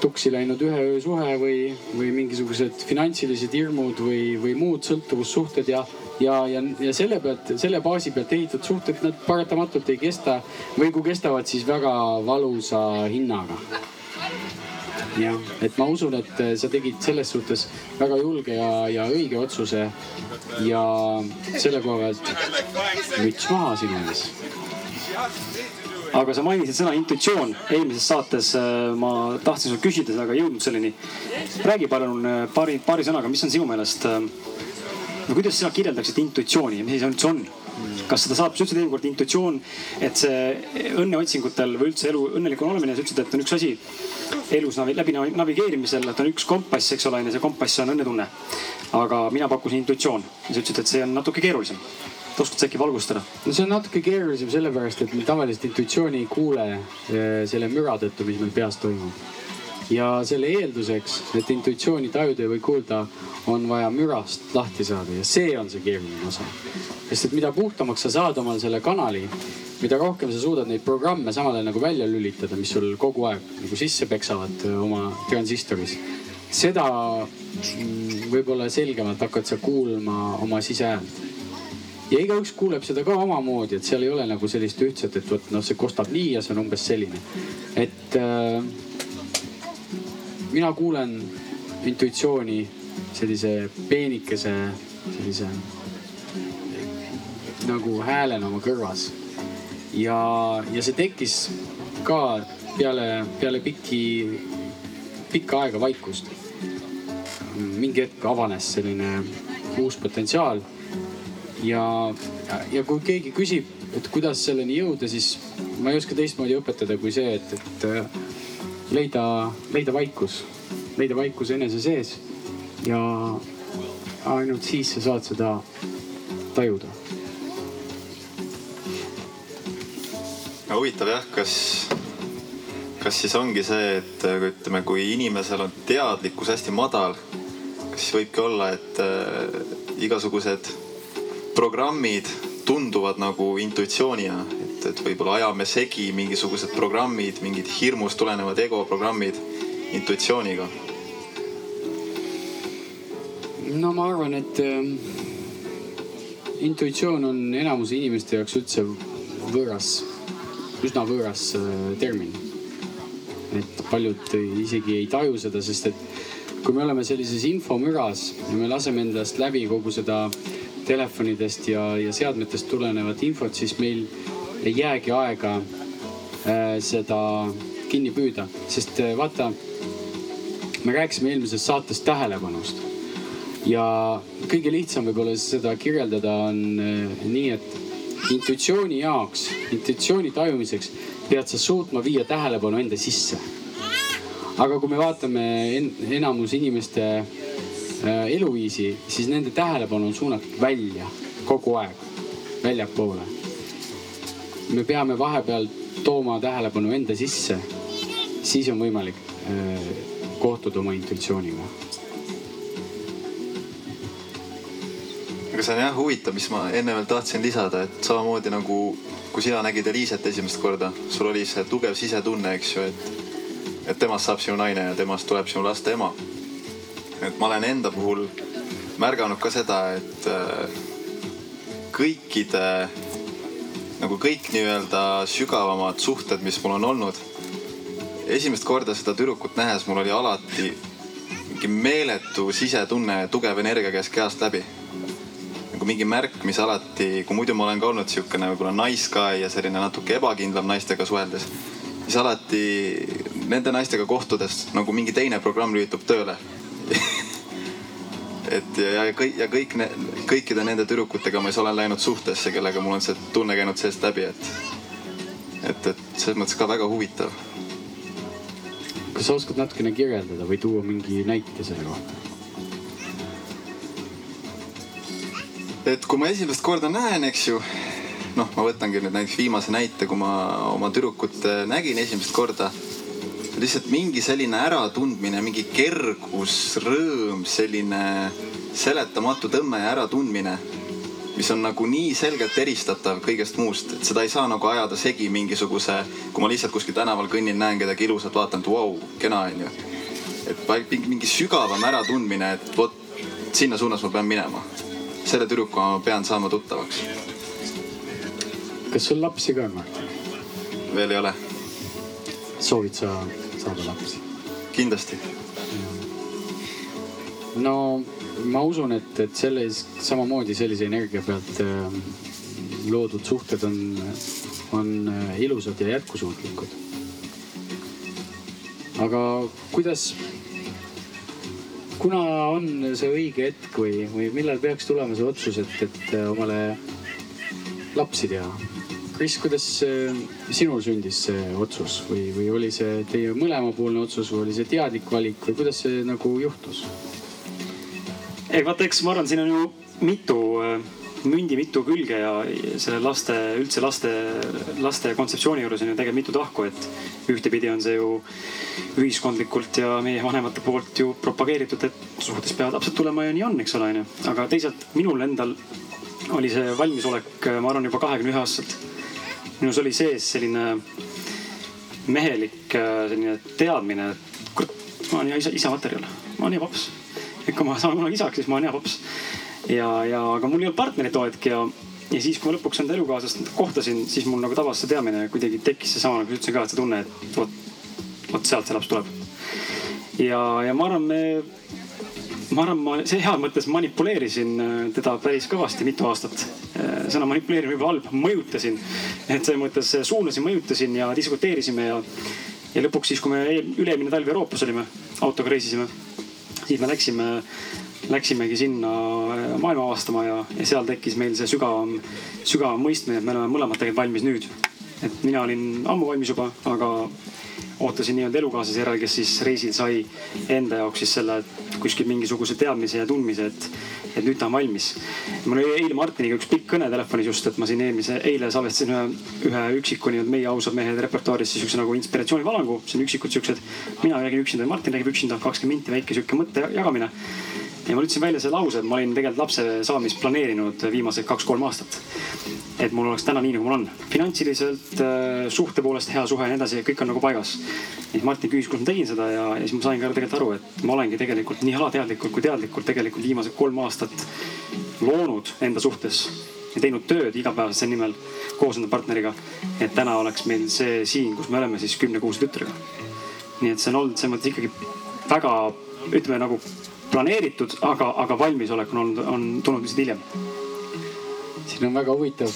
tuksi läinud ühe öö suhe või, või mingisugused finantsilised hirmud või, või muud sõltuvussuhted ja, ja, ja, ja selle pealt, selle baasi pealt ehitatud suhted, nad paratamatult ei kesta või kui kestavad, siis väga valusa hinnaga jah, et ma usun, et äh, sa tegid selles suhtes väga julge ja, ja õige otsuse. ja selle koha pealt müts maha sinu ees aga sa mainisid sõna intuitsioon eelmises saates. Äh, ma tahtsin sult küsida, aga ei jõudnud selleni. räägi palun äh, paari, paari sõnaga, mis on sinu meelest, no kuidas sina kirjeldaksid intuitsiooni, mis see üldse on? kas seda saab, sa ütlesid eelmine kord intuitsioon, et see õnneotsingutel või üldse elu õnnelikuna olemine, sa ütlesid, et on üks asi elus navi, läbi navigeerimisel, et on üks kompass, eks ole, ja see kompass on õnnetunne. aga mina pakkusin intuitsioon ja sa ütlesid, et see on natuke keerulisem oskad sa äkki valgustada? no see on natuke keerulisem sellepärast, et me tavaliselt intuitsiooni ei kuule eh, selle müra tõttu, mis meil peas toimub. Ja selle eelduseks, et intuitsiooni tajuda või kuulda, on vaja mürast lahti saada ja see on see keeruline osa sest et mida puhtamaks sa saad omal selle kanali, mida rohkem sa suudad neid programme samal ajal nagu välja lülitada, mis sul kogu aeg nagu sisse peksavad äh, oma transistoris. seda mm, võib-olla selgemalt hakkad sa kuulma oma sisehäält. ja igaüks kuuleb seda ka omamoodi, et seal ei ole nagu sellist ühtset, et vot noh, see kostab nii ja see on umbes selline. et äh, mina kuulen intuitsiooni sellise peenikese, sellise nagu häälena oma kõrvas. ja, ja see tekkis ka peale, peale pikki, pikka aega vaikust. mingi hetk avanes selline uus potentsiaal. ja, ja kui keegi küsib, et kuidas selleni jõuda, siis ma ei oska teistmoodi õpetada kui see, et, et leida, leida vaikus, leida vaikus enese sees ja ainult siis sa saad seda tajuda. Huvitav jah, kas, kas siis ongi see, et ütleme, kui inimesel on teadlikkus hästi madal, kas siis võibki olla, et äh, igasugused programmid tunduvad nagu intuitsioonina, et, et võib-olla ajame segi mingisugused programmid, mingid hirmust tulenevad ego programmid intuitsiooniga? no ma arvan, et äh, intuitsioon on enamuse inimeste jaoks üldse võõras üsna võõras äh, termin. et paljud isegi ei taju seda, sest et kui me oleme sellises infomüras ja me laseme endast läbi kogu seda telefonidest ja, ja seadmetest tulenevat infot, siis meil ei jäägi aega äh, seda kinni püüda, sest äh, vaata, me rääkisime eelmises saates tähelepanust ja kõige lihtsam võib-olla seda kirjeldada on äh, nii, et intuitsiooni jaoks, intuitsiooni tajumiseks pead sa suutma viia tähelepanu enda sisse. aga kui me vaatame en enamus inimeste eluviisi, siis nende tähelepanu on suunatud välja kogu aeg, väljapoole. Me peame vahepeal tooma tähelepanu enda sisse, siis on võimalik äh, kohtuda oma intuitsiooniga aga see on jah huvitav, mis ma enne veel tahtsin lisada, et samamoodi nagu kui sina nägid Eliiset esimest korda, sul oli see tugev sisetunne, eks ju, et, et temast saab sinu naine ja temast tuleb sinu laste ema. et ma olen enda puhul märganud ka seda, et äh, kõikide nagu kõik nii-öelda sügavamad suhted, mis mul on olnud. esimest korda seda tüdrukut nähes, mul oli alati mingi meeletu sisetunne, tugev energia käis kehast läbi nagu mingi märk, mis alati, kui muidu ma olen ka olnud siukene võib-olla nice guy ja selline natuke ebakindlam naistega suheldes, siis alati nende naistega kohtudes nagu mingi teine programm lülitub tööle et ja, ja kõik ja kõik ne, kõikide nende tüdrukutega ma siis olen läinud suhtesse, kellega mul on see tunne käinud seest läbi, et, et, et selles mõttes ka väga huvitav. kas sa oskad natukene kirjeldada või tuua mingi näite selle kohta? et kui ma esimest korda näen, eks ju, noh, ma võtangi nüüd näiteks viimase näite, kui ma oma tüdrukut nägin esimest korda. Lihtsalt mingi selline äratundmine, mingi kergus, rõõm, selline seletamatu tõmme ja äratundmine, mis on nagu nii selgelt eristatav kõigest muust, et seda ei saa nagu ajada segi mingisuguse, kui ma lihtsalt kuskil tänaval kõnnin, näen kedagi ilusat, vaatan, et vau, kena onju. et mingi sügavam äratundmine, et vot sinna suunas ma pean minema selle tüdrukuga ma pean saama tuttavaks. kas sul lapsi ka on, Martin? veel ei ole. soovid sa saada lapsi? kindlasti. no ma usun, et, et selles samamoodi sellise energia pealt äh, loodud suhted on, on äh, ilusad ja jätkusuutlikud. aga kuidas kuna on see õige hetk või, või millal peaks tulema see otsus, et, et äh, omale lapsi teha? Kris, kuidas äh, sinul sündis see otsus või, või oli see teie mõlemapoolne otsus või oli see teadlik valik või kuidas see nagu juhtus? ei vaata, eks ma arvan, siin on ju mitu äh, mündi mitu külge ja selle laste, üldse laste, laste kontseptsiooni juures on ju tegelikult mitu tahku, et ühtepidi on see ju ühiskondlikult ja meie vanemate poolt ju propageeritud, et suhtes peavad lapsed tulema ja nii on, eks ole, onju. aga teisalt minul endal oli see valmisolek, ma arvan, juba kahekümne ühe aastaselt. Minus oli sees selline mehelik selline teadmine, et kurat, ma olen hea isa, isa materjal, ma olen hea paps. et kui ma saan kunagi isaks, siis ma olen hea paps ja, ja aga mul ei olnud partnerit too hetk ja, ja siis, kui ma lõpuks enda elukaaslast kohtasin, siis mul nagu tabas see teadmine, kuidagi tekkis seesama, nagu ütlesin ka, et see tunne, et vot, vot sealt see laps tuleb. ja, ja ma arvan, me, ma arvan, ma heas mõttes manipuleerisin äh, teda päris kõvasti mitu aastat. Äh, sõna manipuleerimine võib-olla halb, mõjutasin, et selles mõttes suunasin, mõjutasin ja diskuteerisime ja, ja lõpuks siis, kui me üle-eelmine talv Euroopas olime, autoga reisisime, siis me läksime läksimegi sinna maailma avastama ja, ja seal tekkis meil see sügavam, sügavam mõistmine, et me oleme mõlemad tegelikult valmis nüüd. et mina olin ammu valmis juba, aga ootasin nii-öelda elukaaslase järel, kes siis reisil sai enda jaoks siis selle kuskil mingisuguse teadmise ja tundmise, et, et nüüd ta on valmis. mul oli eile Martiniga üks pikk kõne telefonis just, et ma siin eelmise, eile salvestasin ühe, ühe üksiku nii-öelda meie ausad mehed repertuaaris siukse nagu inspiratsioonivalangu. see on üksikud siuksed, mina räägin üksinda ja Martin räägib üksinda, kakskümmend minti väike sihuke mõtte jagamine ja ma ütlesin välja selle lause, et ma olin tegelikult lapse saamist planeerinud viimased kaks-kolm aastat. et mul oleks täna nii, nagu mul on. finantsiliselt, äh, suhte poolest hea suhe ja nii edasi, kõik on nagu paigas. siis Martin küsis, kus ma tegin seda ja, ja siis ma sain ka tegelikult aru, et ma olengi tegelikult nii alateadlikult kui teadlikult tegelikult viimased kolm aastat loonud enda suhtes ja teinud tööd igapäevaselt selle nimel koos enda partneriga. et täna oleks meil see siin, kus me oleme siis kümnekuuse tütrega. nii et see on olnud selles mõttes ikkagi väga ütleme nagu planeeritud, aga, aga valmisolek on olnud, on tulnud lihtsalt hiljem? siin on väga huvitav,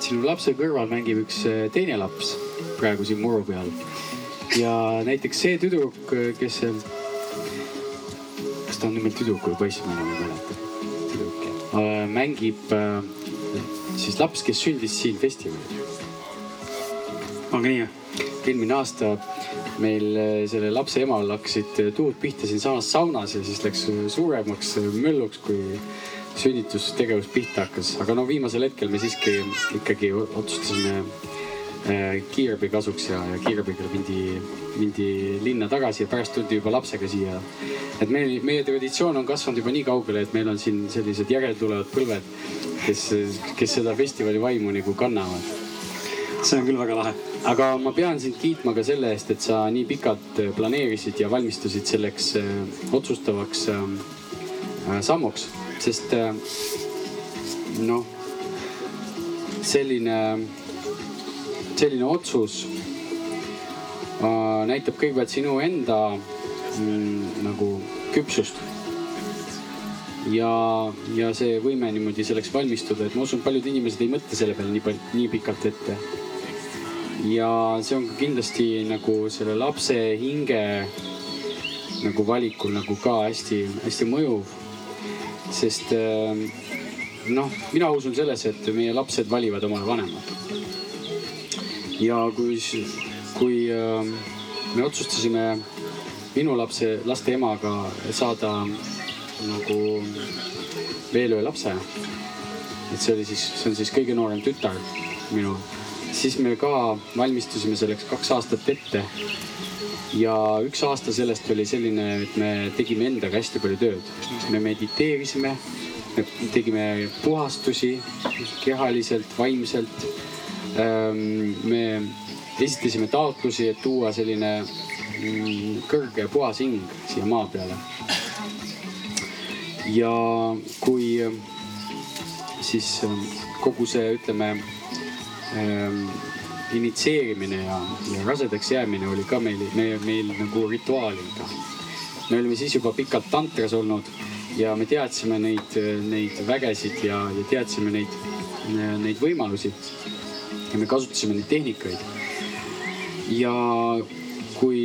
sinu lapse kõrval mängib üks teine laps praegu siin muru peal. ja näiteks see tüdruk, kes, kas ta on nimelt tüdruk või poiss, ma enam ei mäleta. tüdruk jah, mängib siis laps, kes sündis siin festivalil. ongi nii või? eelmine aasta meil selle lapse emal hakkasid tuud pihta siinsamas saunas ja siis läks suuremaks mölluks, kui sünnitustegevus pihta hakkas. aga no viimasel hetkel me siiski ikkagi otsustasime kiirabi kasuks ja, ja kiirabiga mindi, mindi linna tagasi ja pärast tuldi juba lapsega siia. et meil, meie traditsioon on kasvanud juba nii kaugele, et meil on siin sellised järeltulevad põlved, kes, kes seda festivali vaimu nagu kannavad. see on küll väga lahe. Aga ma pean sind kiitma ka selle eest, et sa nii pikalt planeerisid ja valmistusid selleks äh, otsustavaks äh, sammuks, sest äh, noh, selline selline otsus äh, näitab kõigepealt sinu enda mm, nagu küpsust. ja, ja see võime niimoodi selleks valmistuda, et ma usun, paljud inimesed ei mõtle selle peale nii palju, nii pikalt ette. Ja see on ka kindlasti nagu selle lapse hinge nagu valikul nagu ka hästi-hästi mõjuv. sest äh, noh, mina usun sellesse, et meie lapsed valivad omale vanemad ja kui, kui äh, me otsustasime minu lapse, laste emaga saada nagu veel ühe lapse. et see oli siis, see on siis kõige noorem tütar minul. Siis me ka valmistusime selleks kaks aastat ette. ja üks aasta sellest oli selline, et me tegime endaga hästi palju tööd. me mediteerisime, me tegime puhastusi kehaliselt, vaimselt Ehm, me esitasime taotlusi, et tuua selline mm, kõrge puhas hing siia maa peale. ja kui siis ehm, kogu see, ütleme ähm, initsieerimine ja, ja rasedaks jäämine oli ka meil, meil, meil nagu rituaaliga. me olime siis juba pikalt tantras olnud ja me teadsime neid, neid vägesid ja, ja teadsime neid, neid võimalusi ja me kasutasime neid tehnikaid. ja kui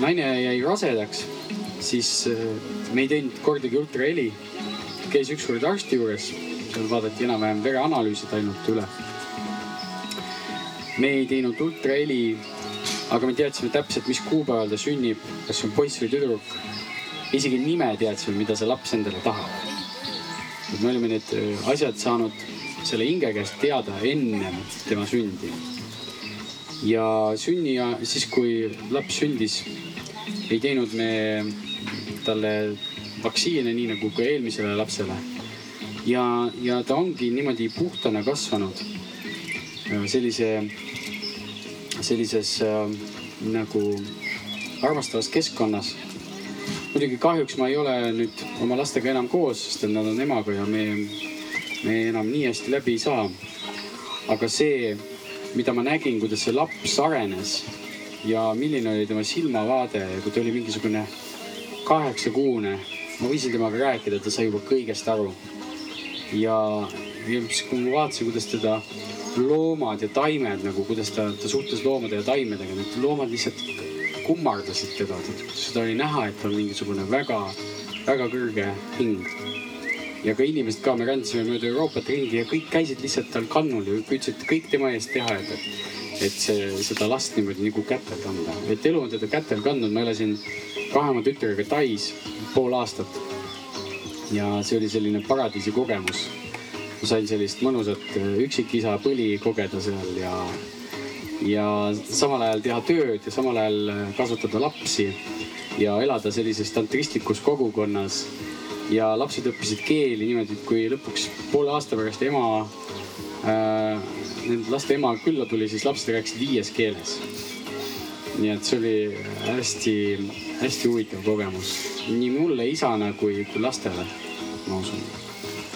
naine jäi rasedaks, siis äh, me ei teinud kordagi ultraheli. käis ükskord arsti juures, vaadati enam-vähem vereanalüüsid ainult üle. me ei teinud ultraheli, aga me teadsime täpselt, mis kuupäeval ta sünnib, kas see on poiss või tüdruk. isegi nime teadsime, mida see laps endale tahab. et me olime need äh, asjad saanud selle hinge käest teada ennem tema sündi. ja sünni siis, kui laps sündis, ei teinud me talle vaktsiine nii nagu ka eelmisele lapsele. Ja, ja ta ongi niimoodi puhtana kasvanud sellise, sellises äh, nagu armastavas keskkonnas muidugi kahjuks ma ei ole nüüd oma lastega enam koos, sest et nad on emaga ja me me enam nii hästi läbi ei saa. aga see, mida ma nägin, kuidas see laps arenes ja milline oli tema silmavaade, kui ta oli mingisugune kaheksakuune, ma võisin temaga rääkida, ta sai juba kõigest aru. Ja, ja siis, kui ma vaatasin, kuidas teda loomad ja taimed nagu, kuidas ta, ta suhtles loomade ja taimedega, need loomad lihtsalt kummardasid teda, seda oli näha, et ta on mingisugune väga, väga kõrge hing ja ka inimesed ka, me rändasime mööda Euroopat ringi ja kõik käisid lihtsalt tal kannul ja püüdsid kõik tema eest teha, et, et see, seda last niimoodi nagu kätel kanda. et elu on teda kätel kandnud, ma elasin kahe oma tütrega Tais pool aastat. Ja see oli selline paradiisi kogemus. ma sain sellist mõnusat üksikisa põli kogeda seal ja, ja samal ajal teha tööd ja samal ajal kasvatada lapsi ja elada sellises tantristlikus kogukonnas ja lapsed õppisid keeli niimoodi, et kui lõpuks poole aasta pärast ema äh,, nende laste ema külla tuli, siis lapsed rääkisid viies keeles. nii et see oli hästi-hästi huvitav kogemus nii mulle isana kui, kui lastele, ma usun.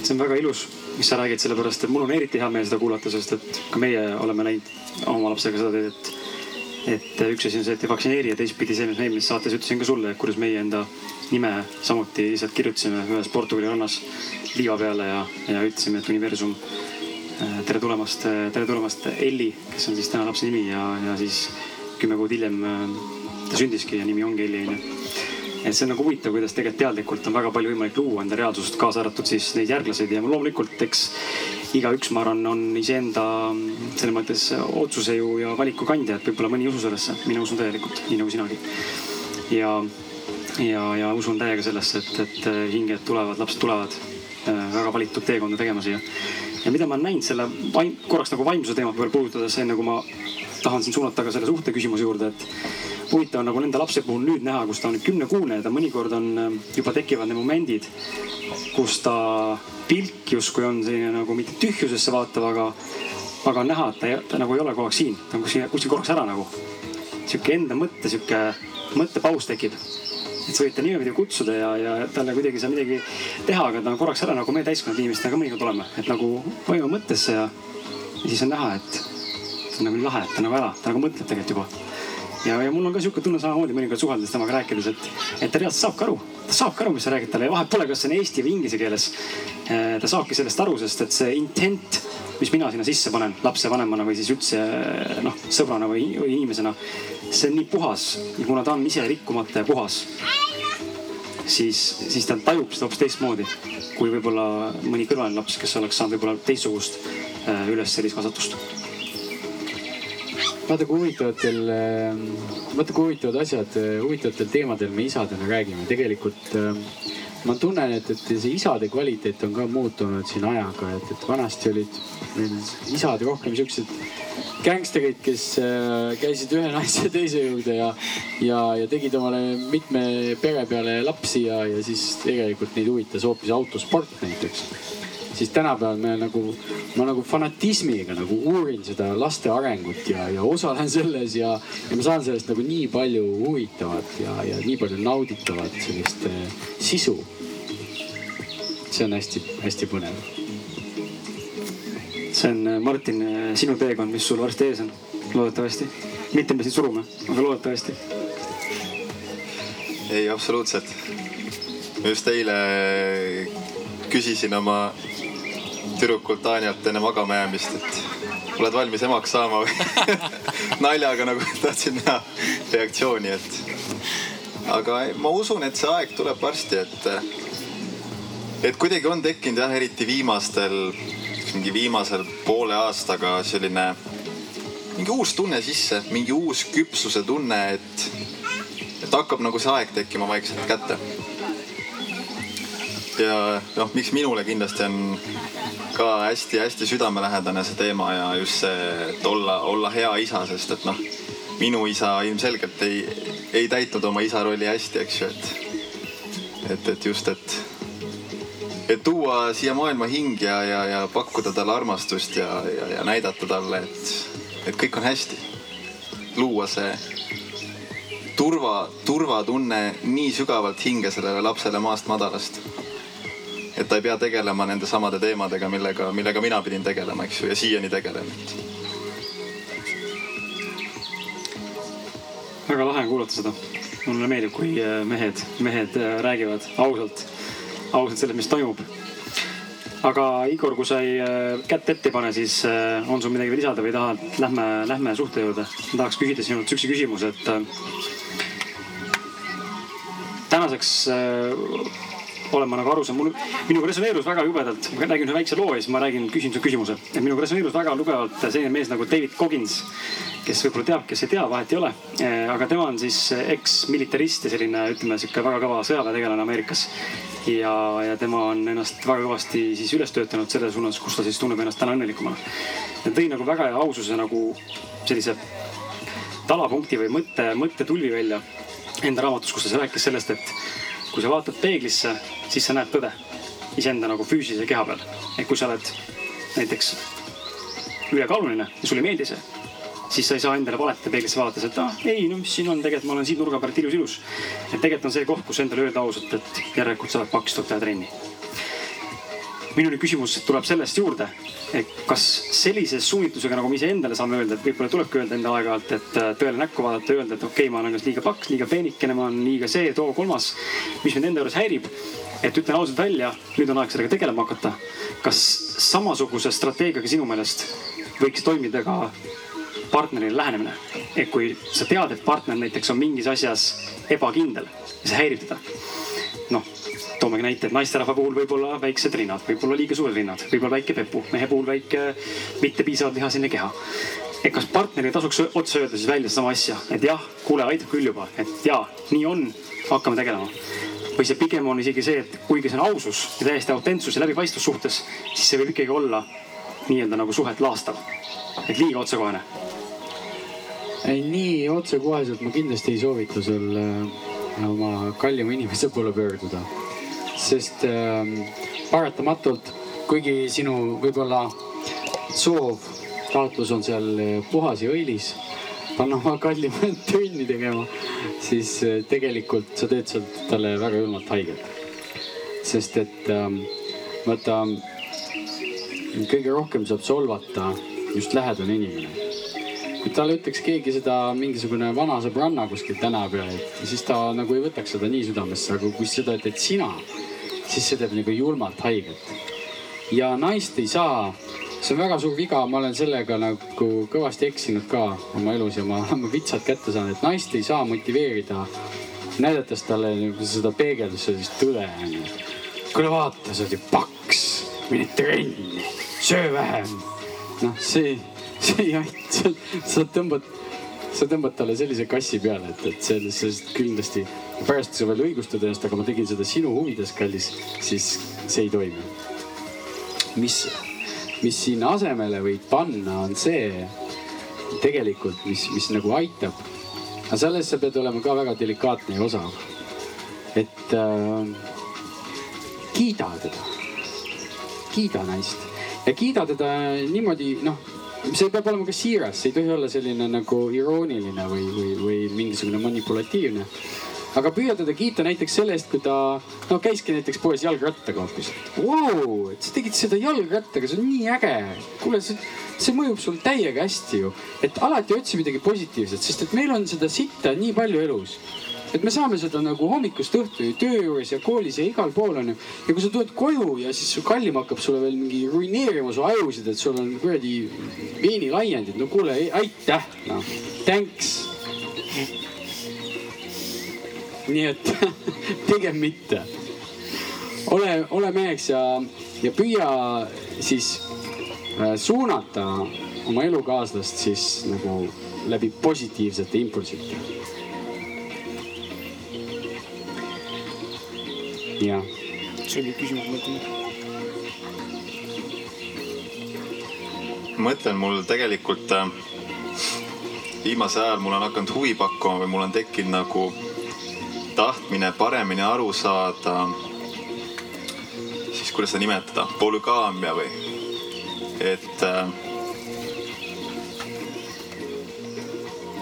see on väga ilus, mis sa räägid, sellepärast et mul on eriti hea meel seda kuulata, sest et ka meie oleme näinud oma lapsega seda teed, et et üks asi on see, et ei vaktsineeri ja teistpidi see, mis ma eelmises saates ütlesin ka sulle, kuidas meie enda nime samuti lihtsalt kirjutasime ühes Portugali rannas liiva peale ja, ja ütlesime, et universum tere tulemast, tere tulemast Elli, kes on siis täna lapse nimi ja, ja siis kümme kuud hiljem ta sündiski ja nimi ongi Elli onju et see on nagu huvitav, kuidas tegelikult teadlikult on väga palju võimalik luua enda reaalsust, kaasa arvatud siis neid järglaseid ja loomulikult, eks igaüks, ma arvan, on iseenda selles mõttes otsuse ju ja valiku kandja, et võib-olla mõni ei usu sellesse, mina usun täielikult, nii nagu sinagi. ja, ja, ja usun täiega sellesse, et, et hinged tulevad, lapsed tulevad äh, väga valitud teekonda tegema siia. ja mida ma olen näinud selle vaim, korraks nagu vaimsuse teemat veel puudutades, enne kui ma tahan siin suunata ka selle suhte küsimuse juurde, et huvitav on nagu nende lapse puhul nüüd näha, kus ta on kümnekuune ja ta mõnikord on, ähm, juba tekivad need momendid, kus ta pilk justkui on selline nagu mitte tühjusesse vaatav, aga, aga on näha, et ta, ta nagu ei ole kogu aeg siin, ta on kuskil, kuskil korraks ära nagu. sihuke enda mõtte, sihuke mõttepaus tekib. Et sa võid ta niimoodi kutsuda ja, ja talle kuidagi ei saa midagi teha, aga ta on korraks ära nagu me täiskasvanud inimestena ka mõnikord oleme, et nagu vajuma mõttesse ja, ja siis on näha, et see nagu nii lahe, et ta nagu ära, ta nagu mõtleb tegelikult juba. Ja, ja mul on ka sihuke tunne samamoodi mõnikord suheldes temaga rääkides, et, et ta reaalselt saabki aru, ta saabki aru, mis sa räägid talle. Ja vahet pole, kas see on eesti või inglise keeles. Äh, ta saabki sellest aru, sest et see intent, mis mina sinna sisse panen lapsevanemana või siis üldse noh, sõbrana või, või inimesena, see on nii puhas. Ja kuna ta on ise rikkumata ja puhas, siis, siis ta tajub seda hoopis teistmoodi kui võib-olla mõni kõrvaline laps, kes oleks saanud võib-olla teistsugust äh, üles sellist kasvatust kui huvitavatel, vaata kui huvitavad asjad, äh, huvitavatel teemadel me isadena räägime. tegelikult ähm, ma tunnen, et, et see isade kvaliteet on ka muutunud siin ajaga, et, et vanasti olid meil isad rohkem siuksed gängsterid, kes äh, käisid ühe naise teise juurde ja, ja, ja tegid omale mitme pere peale lapsi ja, ja siis tegelikult neid huvitas hoopis autosport näiteks siis tänapäeval me nagu, ma nagu fanatismiga nagu uurin seda laste arengut ja, ja osalen selles ja, ja ma saan sellest nagu nii palju huvitavat ja, ja nii palju nauditavat sellist äh, sisu. see on hästi-hästi põnev. see on, äh, Martin, äh, sinu teekond, mis sul varsti ees on, loodetavasti. mitte me sind surume, aga loodetavasti. ei, absoluutselt. just eile küsisin oma tüdrukult Tanjalt enne magama jäämist, et oled valmis emaks saama või naljaga nagu tahtsin näha reaktsiooni, et. aga ma usun, et see aeg tuleb varsti, et, et kuidagi on tekkinud jah, eriti viimastel, mingi viimasel poole aastaga selline mingi uus tunne sisse, mingi uus küpsuse tunne, et, et hakkab nagu see aeg tekkima vaikselt kätte. ja noh, miks minule kindlasti on ka hästi-hästi südamelähedane see teema ja just see, et olla, olla hea isa, sest et noh, minu isa ilmselgelt ei, ei täitnud oma isa rolli hästi, eks ju, et, et, et just, et, et tuua siia maailma hing ja, ja, ja pakkuda talle armastust ja, ja, ja näidata talle, et, et kõik on hästi. luua see turva, turvatunne nii sügavalt hinge sellele lapsele maast madalast et ta ei pea tegelema nende samade teemadega, millega, millega mina pidin tegelema, eks ju, ja siiani tegelen. väga lahe on kuulata seda. mulle meeldib, kui äh, mehed, mehed äh, räägivad ausalt, ausalt sellest, mis toimub. aga Igor, kui sa ei äh, kätt ette ei pane, siis on sul midagi veel lisada või tahad, lähme, lähme suhte juurde. tahaks küsida sinult sihukese küsimuse, et tänaseks olen ma nagu aru saanud, mul, minuga resoneerus väga jubedalt, ma räägin ühe väikse loo ja siis ma räägin, küsin su küsimuse. et minuga resoneerus väga tugevalt selline mees nagu David Coggins, kes võib-olla teab, kes ei tea, vahet ei ole. Eh, aga tema on siis eksmilitarist ja selline, ütleme sihuke väga kõva sõjaväetegelane Ameerikas. ja, ja tema on ennast väga kõvasti siis üles töötanud selle suunas, kus ta siis tunneb ennast täna õnnelikumana. ta tõi nagu väga hea aususe nagu sellise talapunkti või mõtte, mõttetulvi välja enda raamatus, kus ta rääkis sellest, et kui sa vaatad peeglisse, siis sa näed tõde iseenda nagu füüsilise keha peal. et kui sa oled näiteks ülekaaluline ja sulle ei meeldi see, siis sa ei saa endale valetada peeglisse vaadates, et ah ei, no mis siin on, tegelikult ma olen siin nurga pealt ilus, ilus. et tegelikult on see koht, kus endale öelda ausalt, et järelikult sa oled paks, tuleb teha trenni. Minu küsimus tuleb sellest juurde, et kas sellise suunitlusega, nagu me iseendale saame öelda, et võib-olla tulebki öelda endale aeg-ajalt, et äh, tõele näkku vaadata, öelda, et okei okay,, ma olen kas liiga paks, liiga peenikene, ma olen liiga see, too, kolmas. mis mind enda juures häirib, et ütlen ausalt välja, nüüd on aeg sellega tegelema hakata. kas samasuguse strateegiaga sinu meelest võiks toimida ka partnerile lähenemine? et kui sa tead, et partner näiteks on mingis asjas ebakindel ja see häirib teda. noh toomegi näite, et naisterahva puhul võib-olla väiksed rinnad, võib-olla liiga suured rinnad, võib-olla väike pepu, mehe puhul väike mitte piisavalt lihaseline keha. et kas partnerile tasuks otse öelda siis välja sedasama asja, et jah, kuule, aitab küll juba, et jaa, nii on, hakkame tegelema. või see pigem on isegi see, et kuigi see on ausus ja täiesti autentsus ja läbipaistvus suhtes, siis see võib ikkagi olla nii-öelda nagu suhet laastav. et liiga otsekohene. ei, nii otsekoheselt ma kindlasti ei soovita sul äh, oma kallima inimese poole pöörduda sest äh, paratamatult, kuigi sinu võib-olla soov, taotlus on seal äh, puhas ja õilis, panna oma kallimat trenni tegema, siis äh, tegelikult sa teed sealt talle väga julmalt haiget. sest et äh, vaata, kõige rohkem saab solvata just lähedane inimene kui talle ütleks keegi seda, mingisugune vana sõbranna kuskil tänava peal, siis ta nagu ei võtaks seda nii südamesse, aga kui seda teed sina, siis see teeb nagu julmalt haiget. ja naist ei saa, see on väga suur viga, ma olen sellega nagu kõvasti eksinud ka oma elus ja ma olen vitsad kätte saanud, et naist ei saa motiveerida, näidates talle nagu seda peegeldust, sellist tõde onju. kuule vaata, sa oled ju paks, mine trenni, söö vähem. noh, see, see ei aita, sa tõmbad sa tõmbad talle sellise kassi peale, et, et sellest kindlasti pärast sa veel õigustad ennast, aga ma tegin seda sinu huvides, kallis, siis see ei toimi. mis, mis sinna asemele võid panna, on see tegelikult, mis, mis nagu aitab. aga selles sa pead olema ka väga delikaatne ja osav. et äh, kiida teda, kiida naist ja kiida teda niimoodi, noh see peab olema ka siiras, see ei tohi olla selline nagu irooniline või, või, või mingisugune manipulatiivne. Aga püüa teda kiita näiteks selle eest, kui ta no käiski näiteks poes jalgrattaga hoopis. Vau, et sa tegid seda jalgrattaga, see on nii äge. kuule, see, see mõjub sul täiega hästi ju, et alati otsi midagi positiivset, sest et meil on seda sitta nii palju elus et me saame seda nagu hommikust õhtuni töö juures ja koolis ja igal pool onju. ja kui sa tuled koju ja siis su kallim hakkab sulle veel mingi ruineerima su ajusid, et sul on kuradi veenilaiendid, no kuule, aitäh, noh, thanks. Nii et pigem mitte. ole, ole meheks ja, ja püüa siis äh, suunata oma elukaaslast siis nagu läbi positiivsete impulside jah. see oli küsimus, ma ütlen. ma mõtlen, mul tegelikult äh, viimasel ajal mul on hakanud huvi pakkuma või mul on tekkinud nagu tahtmine paremini aru saada, siis kuidas seda nimetada, polügaamia või, et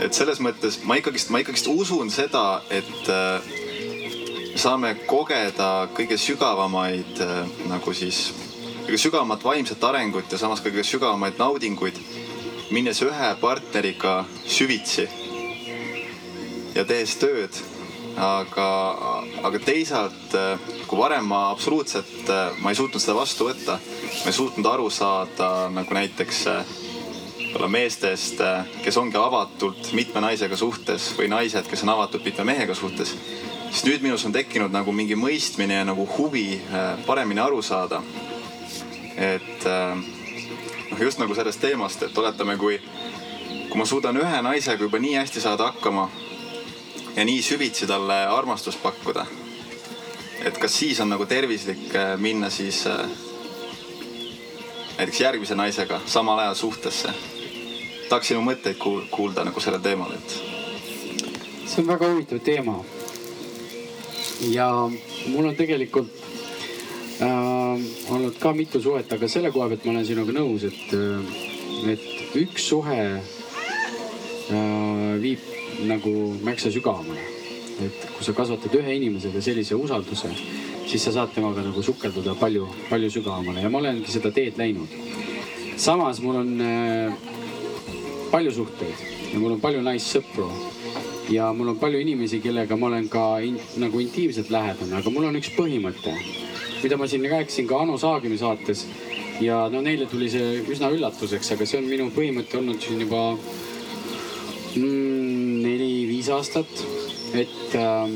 et selles mõttes ma ikkagist, ma ikkagist usun seda, et saame kogeda kõige sügavamaid nagu siis, kõige sügavamat vaimset arengut ja samas kõige sügavamaid naudinguid, minnes ühe partneriga süvitsi ja tehes tööd. Aga, aga teisalt, kui varem ma absoluutselt, ma ei suutnud seda vastu võtta, ma ei suutnud aru saada nagu näiteks võib-olla meestest, kes ongi avatult mitme naisega suhtes või naised, kes on avatult mitme mehega suhtes siis nüüd minus on tekkinud nagu mingi mõistmine ja nagu huvi paremini aru saada. et noh, just nagu sellest teemast, et oletame, kui, kui ma suudan ühe naisega juba nii hästi saada hakkama ja nii süvitsi talle armastust pakkuda. et kas siis on nagu tervislik äh, minna siis näiteks järgmise naisega samal ajal suhtesse. tahaks sinu mõtteid kuulda nagu sellel teemal, et. see on väga huvitav teema ja mul on tegelikult äh, olnud ka mitu suhet, aga selle koha pealt ma olen sinuga nõus, et, äh, et üks suhe äh, viib nagu märksa sügavamale. et kui sa kasvatad ühe inimesega sellise usalduse, siis sa saad temaga nagu sukelduda palju, palju sügavamale ja ma olengi seda teed läinud. samas mul on äh, palju suhteid ja mul on palju naissõpru ja mul on palju inimesi, kellega ma olen ka in, nagu intiimselt lähedane, aga mul on üks põhimõte, mida ma siin rääkisin ka Anu Saagimi saates. ja no neile tuli see üsna üllatuseks, aga see on minu põhimõte olnud siin juba mm, neli-viis aastat. et äh,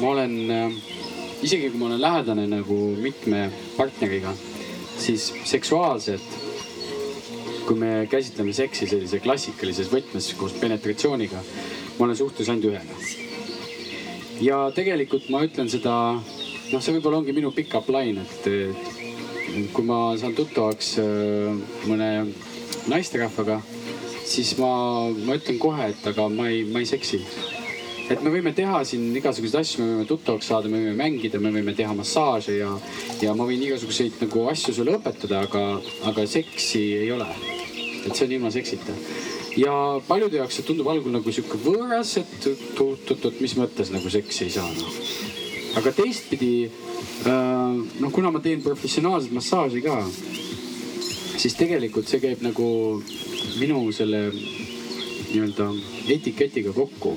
ma olen äh,, isegi kui ma olen lähedane nagu mitme partneriga, siis seksuaalselt kui me käsitleme seksi sellise klassikalises võtmes koos penetratsiooniga, ma olen suhtes ainult ühega. ja tegelikult ma ütlen seda, noh, see võib-olla ongi minu pickup line, et kui ma saan tuttavaks äh, mõne naisterahvaga, siis ma, ma ütlen kohe, et aga ma ei, ma ei seksi et me võime teha siin igasuguseid asju, me võime tuttavaks saada, me võime mängida, me võime teha massaaže ja, ja ma võin igasuguseid nagu asju sulle õpetada, aga, aga seksi ei ole. et see on ilma seksita ja paljude jaoks see tundub algul nagu sihuke võõras, et oot-oot-oot, mis mõttes nagu seksi ei saa noh. aga teistpidi äh, noh, kuna ma teen professionaalset massaaži ka, siis tegelikult see käib nagu minu selle nii-öelda etiketiga kokku.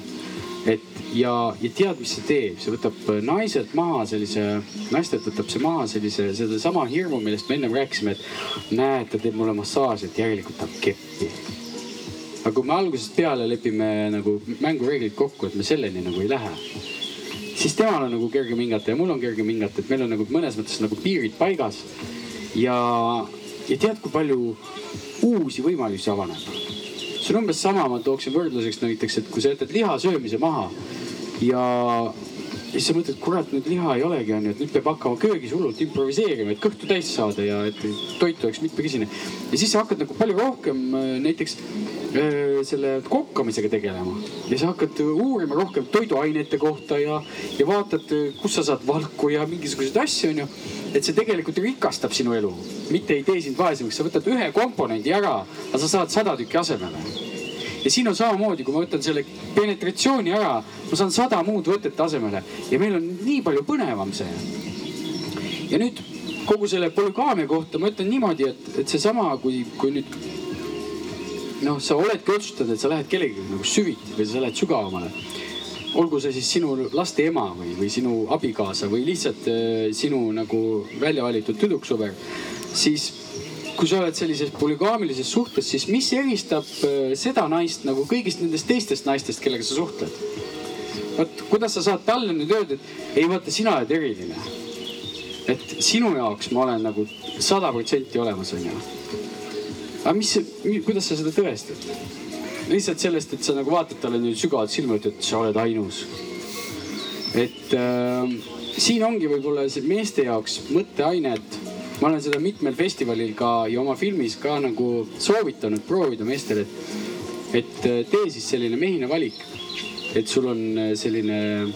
et ja, ja tead, mis see teeb, see võtab naiselt maha sellise, naistelt võtab see maha sellise, sedasama hirmu, millest me ennem rääkisime, et näed, ta teeb mulle massaaži, et järelikult tahab keppi aga kui me algusest peale lepime nagu mängureeglid kokku, et me selleni nagu ei lähe, siis temal on nagu kergem hingata ja mul on kergem hingata, et meil on nagu mõnes mõttes nagu piirid paigas. ja, ja tead, kui palju uusi võimalusi avaneb. see on umbes sama, ma tooksin võrdluseks näiteks, et kui sa jätad liha söömise maha ja ja siis sa mõtled, kurat, nüüd liha ei olegi, onju, et nüüd peab hakkama köögis hullult improviseerima, et kõhtu täis saada ja et toit oleks mitmekesine. ja siis sa hakkad nagu palju rohkem äh, näiteks äh, selle kokkamisega tegelema ja sa hakkad uurima rohkem toiduainete kohta ja, ja vaatad, kus sa saad valku ja mingisuguseid asju, onju. et see tegelikult rikastab sinu elu, mitte ei tee sind vaesemaks, sa võtad ühe komponendi ära, aga sa saad sada tükki asemele ja siin on samamoodi, kui ma võtan selle penetratsiooni ära, ma saan sada muud võtet asemele ja meil on nii palju põnevam see. ja nüüd kogu selle polügaamia kohta ma ütlen niimoodi, et, et seesama, kui, kui nüüd noh, sa oledki otsustanud, et sa lähed kellegagi nagu süviti või sa lähed sügavamale. olgu see siis sinu laste ema või, või sinu abikaasa või lihtsalt äh, sinu nagu välja valitud tüdruksõber, siis kui sa oled sellises polügaamilises suhtes, siis mis eristab äh, seda naist nagu kõigist nendest teistest naistest, kellega sa suhtled? vot kuidas sa saad talle nüüd öelda, et ei vaata, sina oled eriline. et sinu jaoks ma olen nagu sada protsenti olemas, onju. aga mis, kuidas sa seda tõestad? lihtsalt sellest, et sa nagu vaatad talle nüüd sügavalt silma, ütled, sa oled ainus. et äh, siin ongi võib-olla meeste jaoks mõtteaine, et ma olen seda mitmel festivalil ka ja oma filmis ka nagu soovitanud proovida meestele, et, et tee siis selline mehine valik. et sul on äh, selline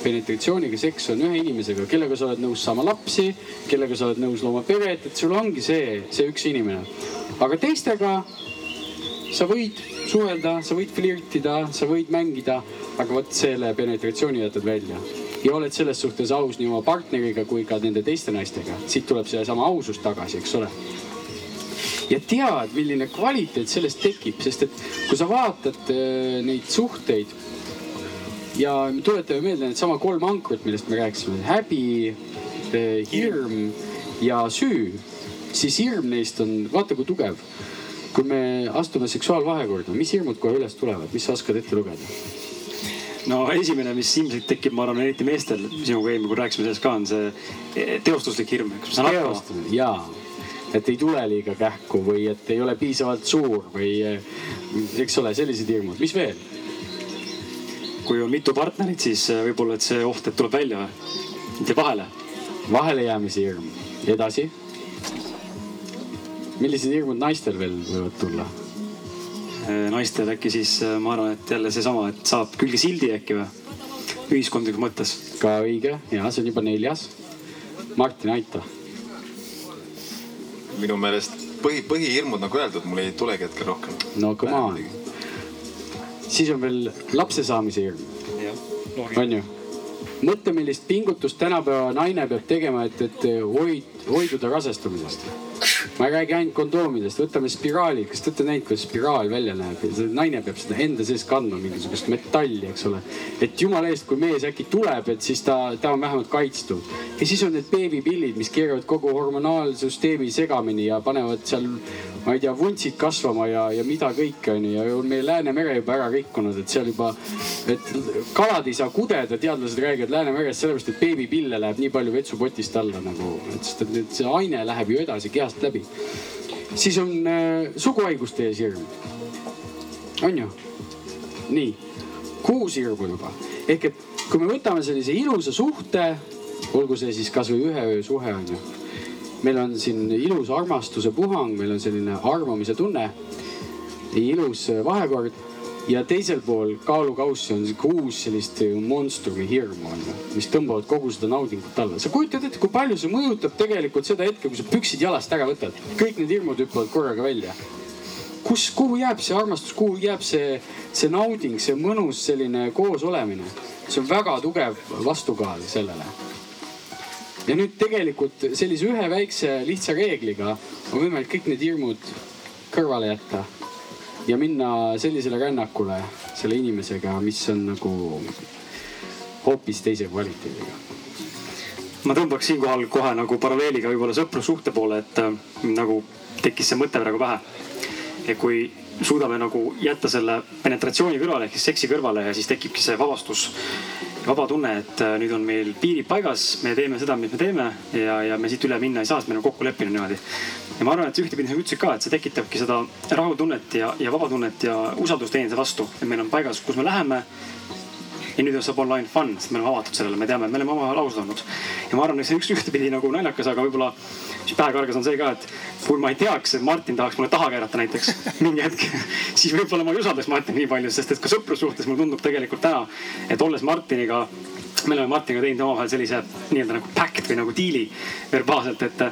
penetratsiooniga seks on ühe inimesega, kellega sa oled nõus saama lapsi, kellega sa oled nõus looma peret, et sul ongi see, see üks inimene. aga teistega sa võid suhelda, sa võid flirtida, sa võid mängida, aga vot selle penetratsiooni jätad välja ja oled selles suhtes aus nii oma partneriga kui ka nende teiste naistega. siit tuleb seesama ausus tagasi, eks ole. ja tead, milline kvaliteet sellest tekib, sest et kui sa vaatad äh, neid suhteid ja tuletame meelde needsama kolm ankrut, millest me rääkisime, häbi, äh, hirm ja süü, siis hirm neist on, vaata kui tugev. kui me astume seksuaalvahekorda, mis hirmud kohe üles tulevad, mis sa oskad ette lugeda? No esimene, mis ilmselt tekib, ma arvan, eriti meestel, sinuga eelmine kord rääkisime sellest ka, on see e, teostuslik hirm, kas ma saan hakkama? jaa, et ei tule liiga kähku või et ei ole piisavalt suur või e, eks ole, sellised hirmud, mis veel? kui on mitu partnerit, siis e, võib-olla, et see oht, et tuleb välja või? jääb vahele? vahelejäämise hirm, edasi. millised hirmud naistel veel võivad tulla? Äh, naistel äkki siis äh, ma arvan, et jälle seesama, et saab külge sildi äkki või? ühiskondlikus mõttes. ka õige ja see on juba neljas. Martin, aita. minu meelest põhi, põhihirmud nagu öeldud, mul ei tulegi hetkel rohkem. no come on. siis on veel lapse saamise hirm. on ju? mõtle, millist pingutust tänapäeva naine peab tegema, et, et hoid, hoiduda rasestumisest. Ma ei räägi ainult kondoomidest, võtame spiraali, kas te olete näinud, kuidas spiraal välja näeb? naine peab seda enda sees kandma mingisugust metalli, eks ole. et jumala eest, kui mees äkki tuleb, et siis ta, ta on vähemalt kaitstud. ja siis on need beebipillid, mis keeravad kogu hormonaalsüsteemi segamini ja panevad seal, ma ei tea, vuntsid kasvama ja, ja mida kõike onju ja on meie Läänemere juba ära rikkunud, et seal juba, et kalad ei saa kudeda, teadlased räägivad Läänemerest sellepärast, et beebipille läheb nii palju vetsupotist alla nagu, et sest et see aine läheb ju edasi kehast läbi. siis on äh, suguhaiguste ees hirm. on ju? nii, kuus hirmu juba ehk et kui me võtame sellise ilusa suhte, olgu see siis kasvõi ühe öö suhe on ju. meil on siin ilus armastuse puhang, meil on selline arvamise tunne, ilus vahekord ja teisel pool kaalukaussi on sihuke uus sellist monstrumi hirmu on ju, mis tõmbavad kogu seda naudingut alla. sa kujutad ette, kui palju see mõjutab tegelikult seda hetke, kui sa püksid jalast ära võtad. kõik need hirmud hüppavad korraga välja. kus, kuhu jääb see armastus, kuhu jääb see, see nauding, see mõnus selline koosolemine? see on väga tugev vastukaal sellele. ja nüüd tegelikult sellise ühe väikse lihtsa reegliga on võimalik kõik need hirmud kõrvale jätta ja minna sellisele rännakule selle inimesega, mis on nagu hoopis teise kvaliteediga. ma tõmbaks siinkohal kohe nagu paralleeliga võib-olla sõprussuhte poole, et äh, nagu tekkis see mõte praegu pähe. et kui suudame nagu jätta selle penetratsiooni kõrvale ehk siis seksi kõrvale ja siis tekibki see vabastus vaba tunne, et äh, nüüd on meil piirid paigas, me teeme seda, mis me teeme ja, ja me siit üle minna ei saa, sest me oleme kokku leppinud niimoodi. ja ma arvan, et ühtepidi nagu ütlesid ka, et see tekitabki seda rahutunnet ja, ja vabatunnet ja usaldust teineteise vastu, et meil on paigas, kus me läheme ja nüüd saab olla ainult fun, sest me oleme avatud sellele, me teame, me oleme omavahel ausad olnud. ja ma arvan, et see üks ühtepidi nagu naljakas, aga võib-olla mis pähe kargas, on see ka, et kui ma ei teaks, et Martin tahaks mulle taha keerata näiteks mingi hetk, siis võib-olla ma ei usaldaks Martinit nii palju, sest et ka sõprussuhtes mulle tundub tegelikult täna, et olles Martiniga me oleme Martiniga teinud omavahel sellise nii-öelda nagu pact või nagu diili verbaalselt, et,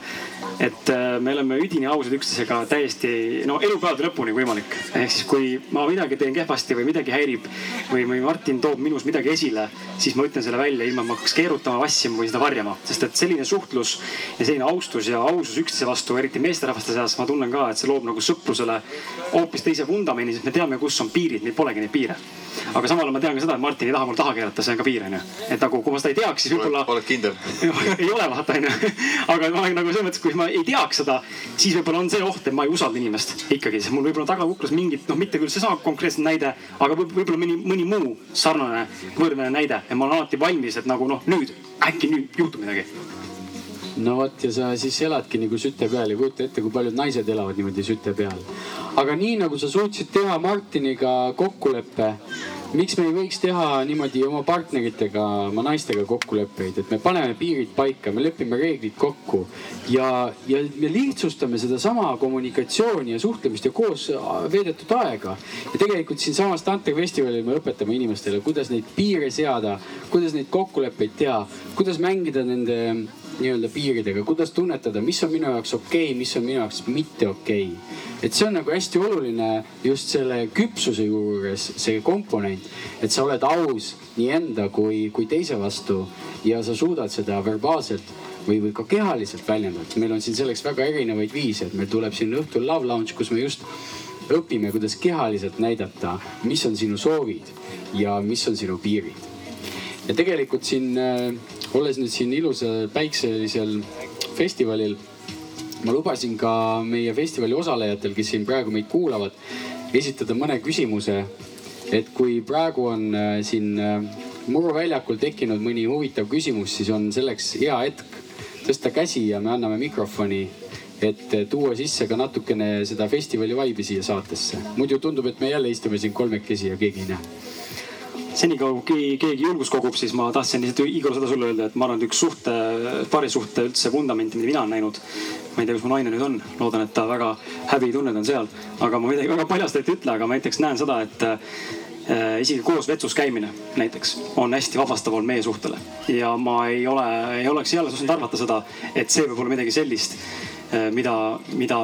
et äh, me oleme üdini ausad üksteisega täiesti no elupäevade lõpuni võimalik. ehk siis, kui ma midagi teen kehvasti või midagi häirib või, või Martin toob minus midagi esile, siis ma ütlen selle välja, ilma ma hakkaks keerutama, vassima või seda varjama. sest et selline suhtlus ja selline austus ja ausus üksteise vastu, eriti meesterahvaste seas, ma tunnen ka, et see loob nagu sõprusele hoopis teise vundamendi, sest me teame, kus on piirid, meil polegi neid piire. Aga samal ajal ma tean ka seda, et Martin ei taha mul taha keerata, see on ka piir onju. et nagu, kui ma seda ei teaks, siis võib-olla. oled kindel ei ole vaata onju. aga ma olen nagu selles mõttes, kui ma ei teaks seda, siis võib-olla on see oht, et ma ei usalda inimest ikkagi, sest mul võib-olla tagakuklas mingit, noh, mitte küll seesama konkreetne näide, aga võib-olla mõni, mõni muu sarnane võrdne näide ja ma olen alati valmis, et nagu noh, nüüd äkki nüüd juhtub midagi no vot ja sa siis eladki nagu süte peal ja kujuta ette, kui paljud naised elavad niimoodi süte peal. aga nii nagu sa suutsid teha Martiniga kokkuleppe, miks me ei võiks teha niimoodi oma partneritega, oma naistega kokkuleppeid, et me paneme piirid paika, me lepime reeglid kokku ja, ja me lihtsustame sedasama kommunikatsiooni ja suhtlemist ja koos veedetud aega. ja tegelikult siinsamas Tanter festivalil me õpetame inimestele, kuidas neid piire seada, kuidas neid kokkuleppeid teha, kuidas mängida nende nii-öelda piiridega, kuidas tunnetada, mis on minu jaoks okei okay,, mis on minu jaoks mitte okei okay.. et see on nagu hästi oluline just selle küpsuse juures, see komponent, et sa oled aus nii enda kui, kui teise vastu ja sa suudad seda verbaalselt või, või ka kehaliselt väljendada. meil on siin selleks väga erinevaid viise, et meil tuleb siin õhtul Love Lounge, kus me just õpime, kuidas kehaliselt näidata, mis on sinu soovid ja mis on sinu piirid. ja tegelikult siin äh, olles nüüd siin ilusal päikselisel festivalil, ma lubasin ka meie festivali osalejatel, kes siin praegu meid kuulavad, esitada mõne küsimuse. et kui praegu on äh, siin äh, Muru väljakul tekkinud mõni huvitav küsimus, siis on selleks hea hetk tõsta käsi ja me anname mikrofoni et äh, tuua sisse ka natukene seda festivali vaibi siia saatesse. muidu tundub, et me jälle istume siin kolmekesi ja keegi ei näe senikaua kui keegi julgust kogub, siis ma tahtsin lihtsalt Igor seda sulle öelda, et ma arvan, et üks suhte, paarisuhte üldse vundamenti, mida mina olen näinud. ma ei tea, kus mu naine nüüd on, loodan, et ta väga häbitunned on seal, aga ma midagi väga paljastajat ei ütle, aga ma näiteks näen seda, et äh, isegi koos vetsus käimine näiteks on hästi vabastav olnud meie suhtele. ja ma ei ole, ei oleks eales osanud arvata seda, et see võib olla midagi sellist mida, mida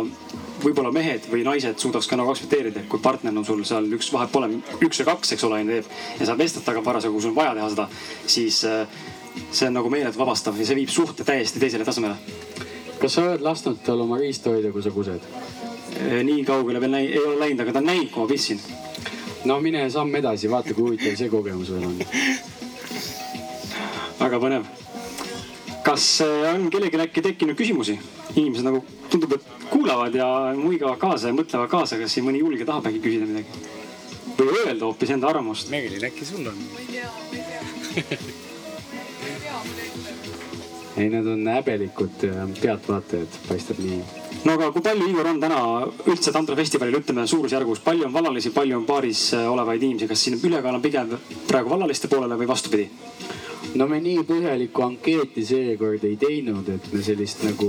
võib-olla mehed või naised suudaks ka nagu aktsepteerida, kui partner on sul seal üks, vahet pole, üks või kaks, eks ole, teeb ja sa vestled temaga parasjagu, kui sul on vaja teha seda, siis see on nagu meelet vabastav ja see viib suhte täiesti teisele tasemele. kas sa oled lasknud tal oma riista hoida, kui sa kused? nii kaugele veel ei ole läinud, aga ta on näinud, kui ma pissin. no mine samm edasi, vaata kui huvitav see kogemus veel on. väga põnev. Kas on kellelgi äkki tekkinud küsimusi? inimesed nagu tundub, et kuulavad ja muigavad kaasa ja mõtlevad kaasa, kas siin mõni julge tahab äkki küsida midagi? või öelda hoopis enda arvamust? Meelin, äkki sul on? ma ei tea, ma ei tea ei, need on häbelikud äh, pealtvaatajad, paistab nii. no aga kui palju, Igor, on täna üldse tantrafestivalil, ütleme suurusjärgus, palju on vallalisi, palju on baaris äh, olevaid inimesi, kas siin ülekaal on pigem praegu vallaliste poolele või vastupidi? No me nii põhjalikku ankeeti seekord ei teinud, et me sellist nagu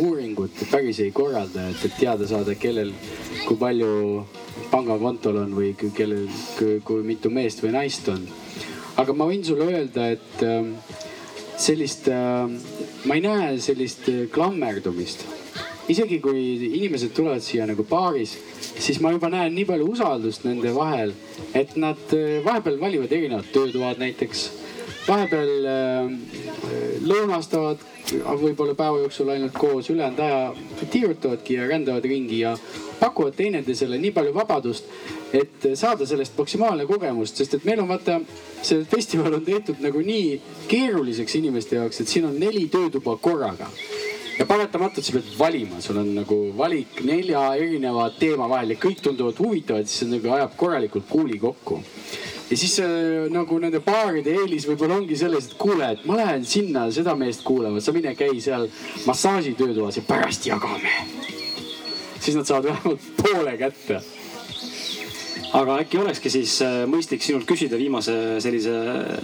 uuringut päris ei korralda, et, et teada saada, kellel, kui palju pangakontol on või kellel, kui mitu meest või naist on. aga ma võin sulle öelda, et ähm, sellist, äh, ma ei näe sellist äh, klammerdumist. isegi kui inimesed tulevad siia nagu baaris, siis ma juba näen nii palju usaldust nende vahel, et nad äh, vahepeal valivad erinevad töötoad näiteks. Vahepeal lõunastavad võib-olla päeva jooksul ainult koos, ülejäänud aja tiirutavadki ja rändavad ringi ja pakuvad teineteisele nii palju vabadust, et saada sellest maksimaalne kogemus, sest et meil on vaata, see festival on tehtud nagu nii keeruliseks inimeste jaoks, et siin on neli töötuba korraga ja paratamatult sa pead valima, sul on nagu valik nelja erineva teema vahel ja kõik tunduvad huvitavad, siis see nagu ajab korralikult kuuli kokku. Ja siis äh, nagu nende baaride eelis võib-olla ongi selles, et kuule, et ma lähen sinna seda meest kuulama, sa mine käi seal massaažitöötoas ja pärast jagame siis nad saavad vähemalt poole kätte. aga äkki olekski siis äh, mõistlik sinult küsida viimase sellise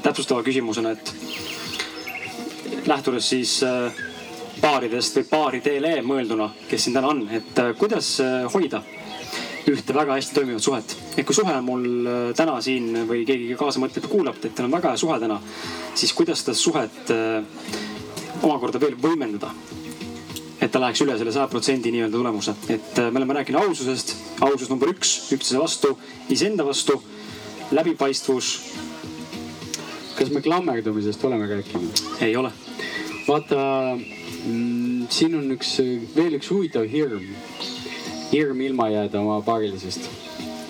täpsustava küsimusena, et lähtudes siis äh, baaridest või baaridele mõelduna, kes siin täna on, et äh, kuidas hoida ühte väga hästi toimivat suhet. et kui suhe on mul täna siin või keegi kaasa mõtleb ja kuulab, et teil on väga hea suhe täna, siis kuidas seda suhet omakorda veel võimendada et ta läheks üle selle saja protsendi nii-öelda tulemuse. et äh, me oleme rääkinud aususest, ausus number üks üksteise vastu, iseenda vastu, läbipaistvus. kas me klammerdumisest oleme rääkinud? ei ole. vaata mm,, siin on üks, veel üks huvitav hirm. Hirm ilma jääda oma paarilisest.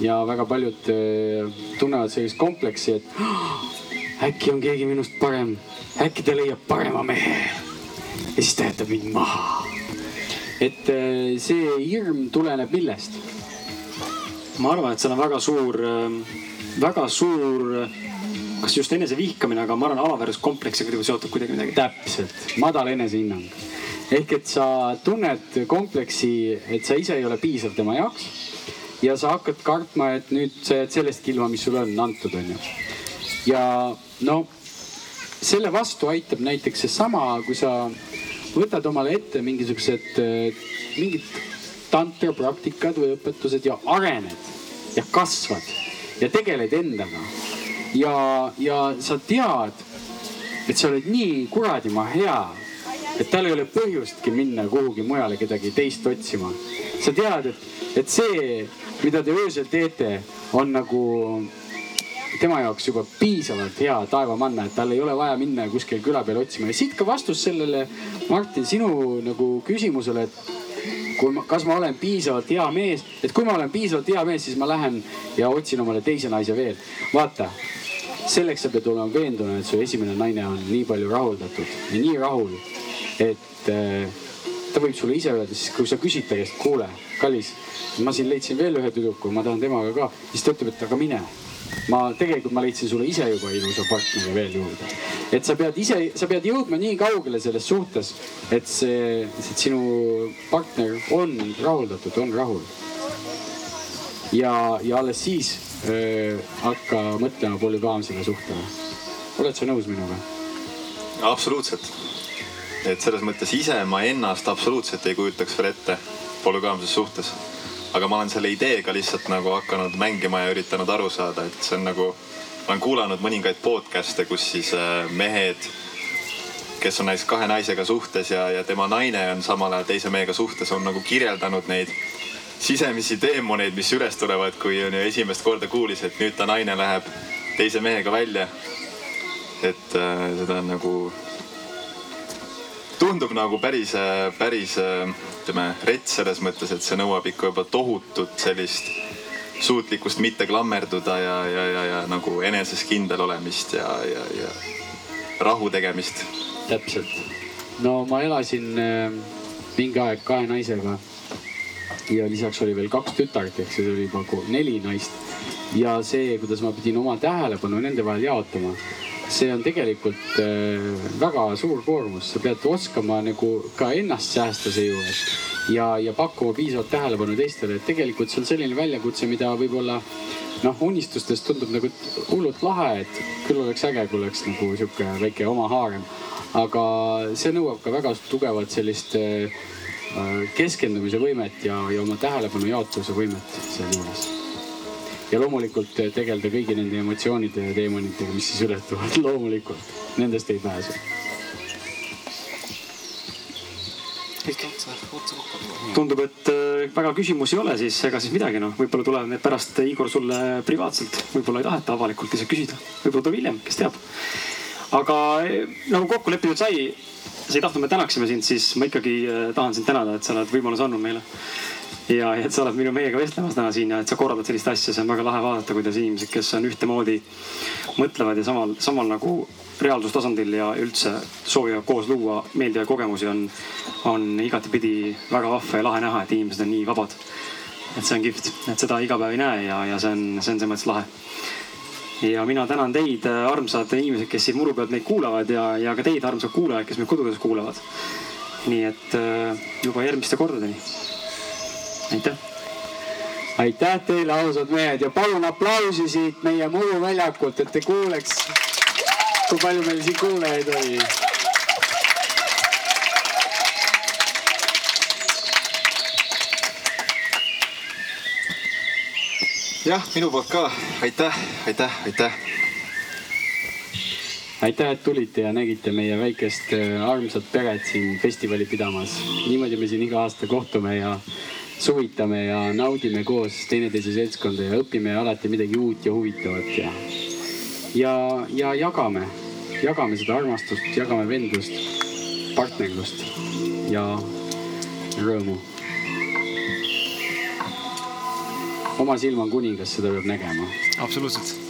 ja väga paljud äh, tunnevad sellist kompleksi, et äkki on keegi minust parem, äkki ta leiab parema mehe ja siis ta jätab mind maha et äh, see hirm tuleneb millest? ma arvan, et seal on väga suur, ähm, väga suur, kas just enesevihkamine, aga ma arvan, alaväärsuskompleksiga seotud kuidagi midagi. täpselt, madal enesehinnang. ehk et sa tunned kompleksi, et sa ise ei ole piisav tema jaoks. ja sa hakkad kartma, et nüüd sa jääd sellest ilma, mis sulle on antud, onju. ja no selle vastu aitab näiteks seesama, kui sa võtad omale ette mingisugused, mingid tantrapraktikad või õpetused ja arened ja kasvad ja tegeled endaga. Ja, ja sa tead, et sa oled nii kuradima hea, et tal ei ole põhjustki minna kuhugi mujale kedagi teist otsima. sa tead, et, et see, mida te öösel teete, on nagu tema jaoks juba piisavalt hea taevamanna, et tal ei ole vaja minna kuskil küla peale otsima ja siit ka vastus sellele, Martin, sinu nagu küsimusele, et kui ma, kas ma olen piisavalt hea mees, et kui ma olen piisavalt hea mees, siis ma lähen ja otsin omale teise naise veel. vaata, selleks sa pead olema veendunud, et su esimene naine on nii palju rahuldatud ja nii rahul, et äh, ta võib sulle ise öelda, siis kui sa küsid ta käest, kuule, kallis, ma siin leidsin veel ühe tüdruku, ma tahan temaga ka, siis ta ütleb, et aga mine ma tegelikult ma leidsin sulle ise juba ilusa partneri veel juurde. et sa pead ise, sa pead jõudma nii kaugele selles suhtes, et see, et sinu partner on rahuldatud, on rahul. ja, ja alles siis öö, hakka mõtlema polügaamsele suhtele. oled sa nõus minuga? absoluutselt. et selles mõttes ise ma ennast absoluutselt ei kujutaks veel ette polügaamses suhtes aga ma olen selle ideega lihtsalt nagu hakanud mängima ja üritanud aru saada, et see on nagu, ma olen kuulanud mõningaid podcast'e, kus siis äh, mehed kes on näiteks kahe naisega suhtes ja, ja tema naine on samal ajal teise mehega suhtes, on nagu kirjeldanud neid sisemisi teemoneid, mis üles tulevad, kui on ju esimest korda kuulis, et nüüd ta naine läheb teise mehega välja. et äh, seda on nagu, tundub nagu päris, päris ütleme, rets selles mõttes, et see nõuab ikka juba tohutut sellist suutlikkust mitte klammerduda ja, ja, ja, ja nagu eneses kindel olemist ja, ja, ja rahu tegemist. täpselt. no ma elasin äh, mingi aeg kahe naisega. ja lisaks oli veel kaks tütart, ehk siis oli juba neli naist. ja see, kuidas ma pidin oma tähelepanu nende vahel jaotama see on tegelikult äh, väga suur koormus, sa pead oskama nagu ka ennast säästa seejuures ja, ja pakkuma piisavalt tähelepanu teistele, et tegelikult see on selline väljakutse, mida võib-olla noh, unistustes tundub nagu hullult lahe, et küll oleks äge, kui oleks nagu sihuke väike oma haarem. aga see nõuab ka väga tugevat sellist äh, keskendumise võimet ja, ja oma tähelepanu jaotuse võimet sealjuures ja loomulikult tegeleda kõigi nende emotsioonide ja teemonitega, mis siis üles tulevad, loomulikult. Nendest ei pääse. tundub, et äh, väga küsimusi ei ole, siis ega siis midagi noh, võib-olla tulevad need pärast Igor sulle privaatselt, võib-olla ei taheta avalikult ise küsida, võib-olla tuleb hiljem, kes teab. aga nagu kokku lepitud sai, sa ei tahtnud, me tänaksime sind, siis ma ikkagi tahan sind tänada, et sa oled võimaluse andnud meile ja et sa oled minu meiega vestlemas täna siin ja et sa korraldad sellist asja, see on väga lahe vaadata, kuidas inimesed, kes on ühtemoodi, mõtlevad ja samal, samal nagu reaalsustasandil ja üldse soovivad koos luua meeldivaid kogemusi, on, on igatepidi väga vahva ja lahe näha, et inimesed on nii vabad. et see on kihvt, et seda iga päev ei näe ja, ja see on, see on selles mõttes lahe. ja mina tänan teid, armsad inimesed, kes siin muru pealt meid kuulavad ja, ja ka teid, armsad kuulajad, kes meid kodudes kuulavad. nii et äh, juba järgmiste kordadeni aitäh. aitäh teile, ausad mehed ja palun aplausi siit meie muruväljakult, et te kuuleks, kui palju meil siin kuulajaid oli. jah, minu poolt ka aitäh, aitäh, aitäh. aitäh, et tulite ja nägite meie väikest äh, armsat peret siin festivali pidamas. niimoodi me siin iga aasta kohtume ja suvitame ja naudime koos teineteise seltskonda ja õpime alati midagi uut ja huvitavat ja, ja, ja jagame, jagame seda armastust, jagame vendlust, partnerlust ja rõõmu. oma silm on kuningas, seda peab nägema. absoluutselt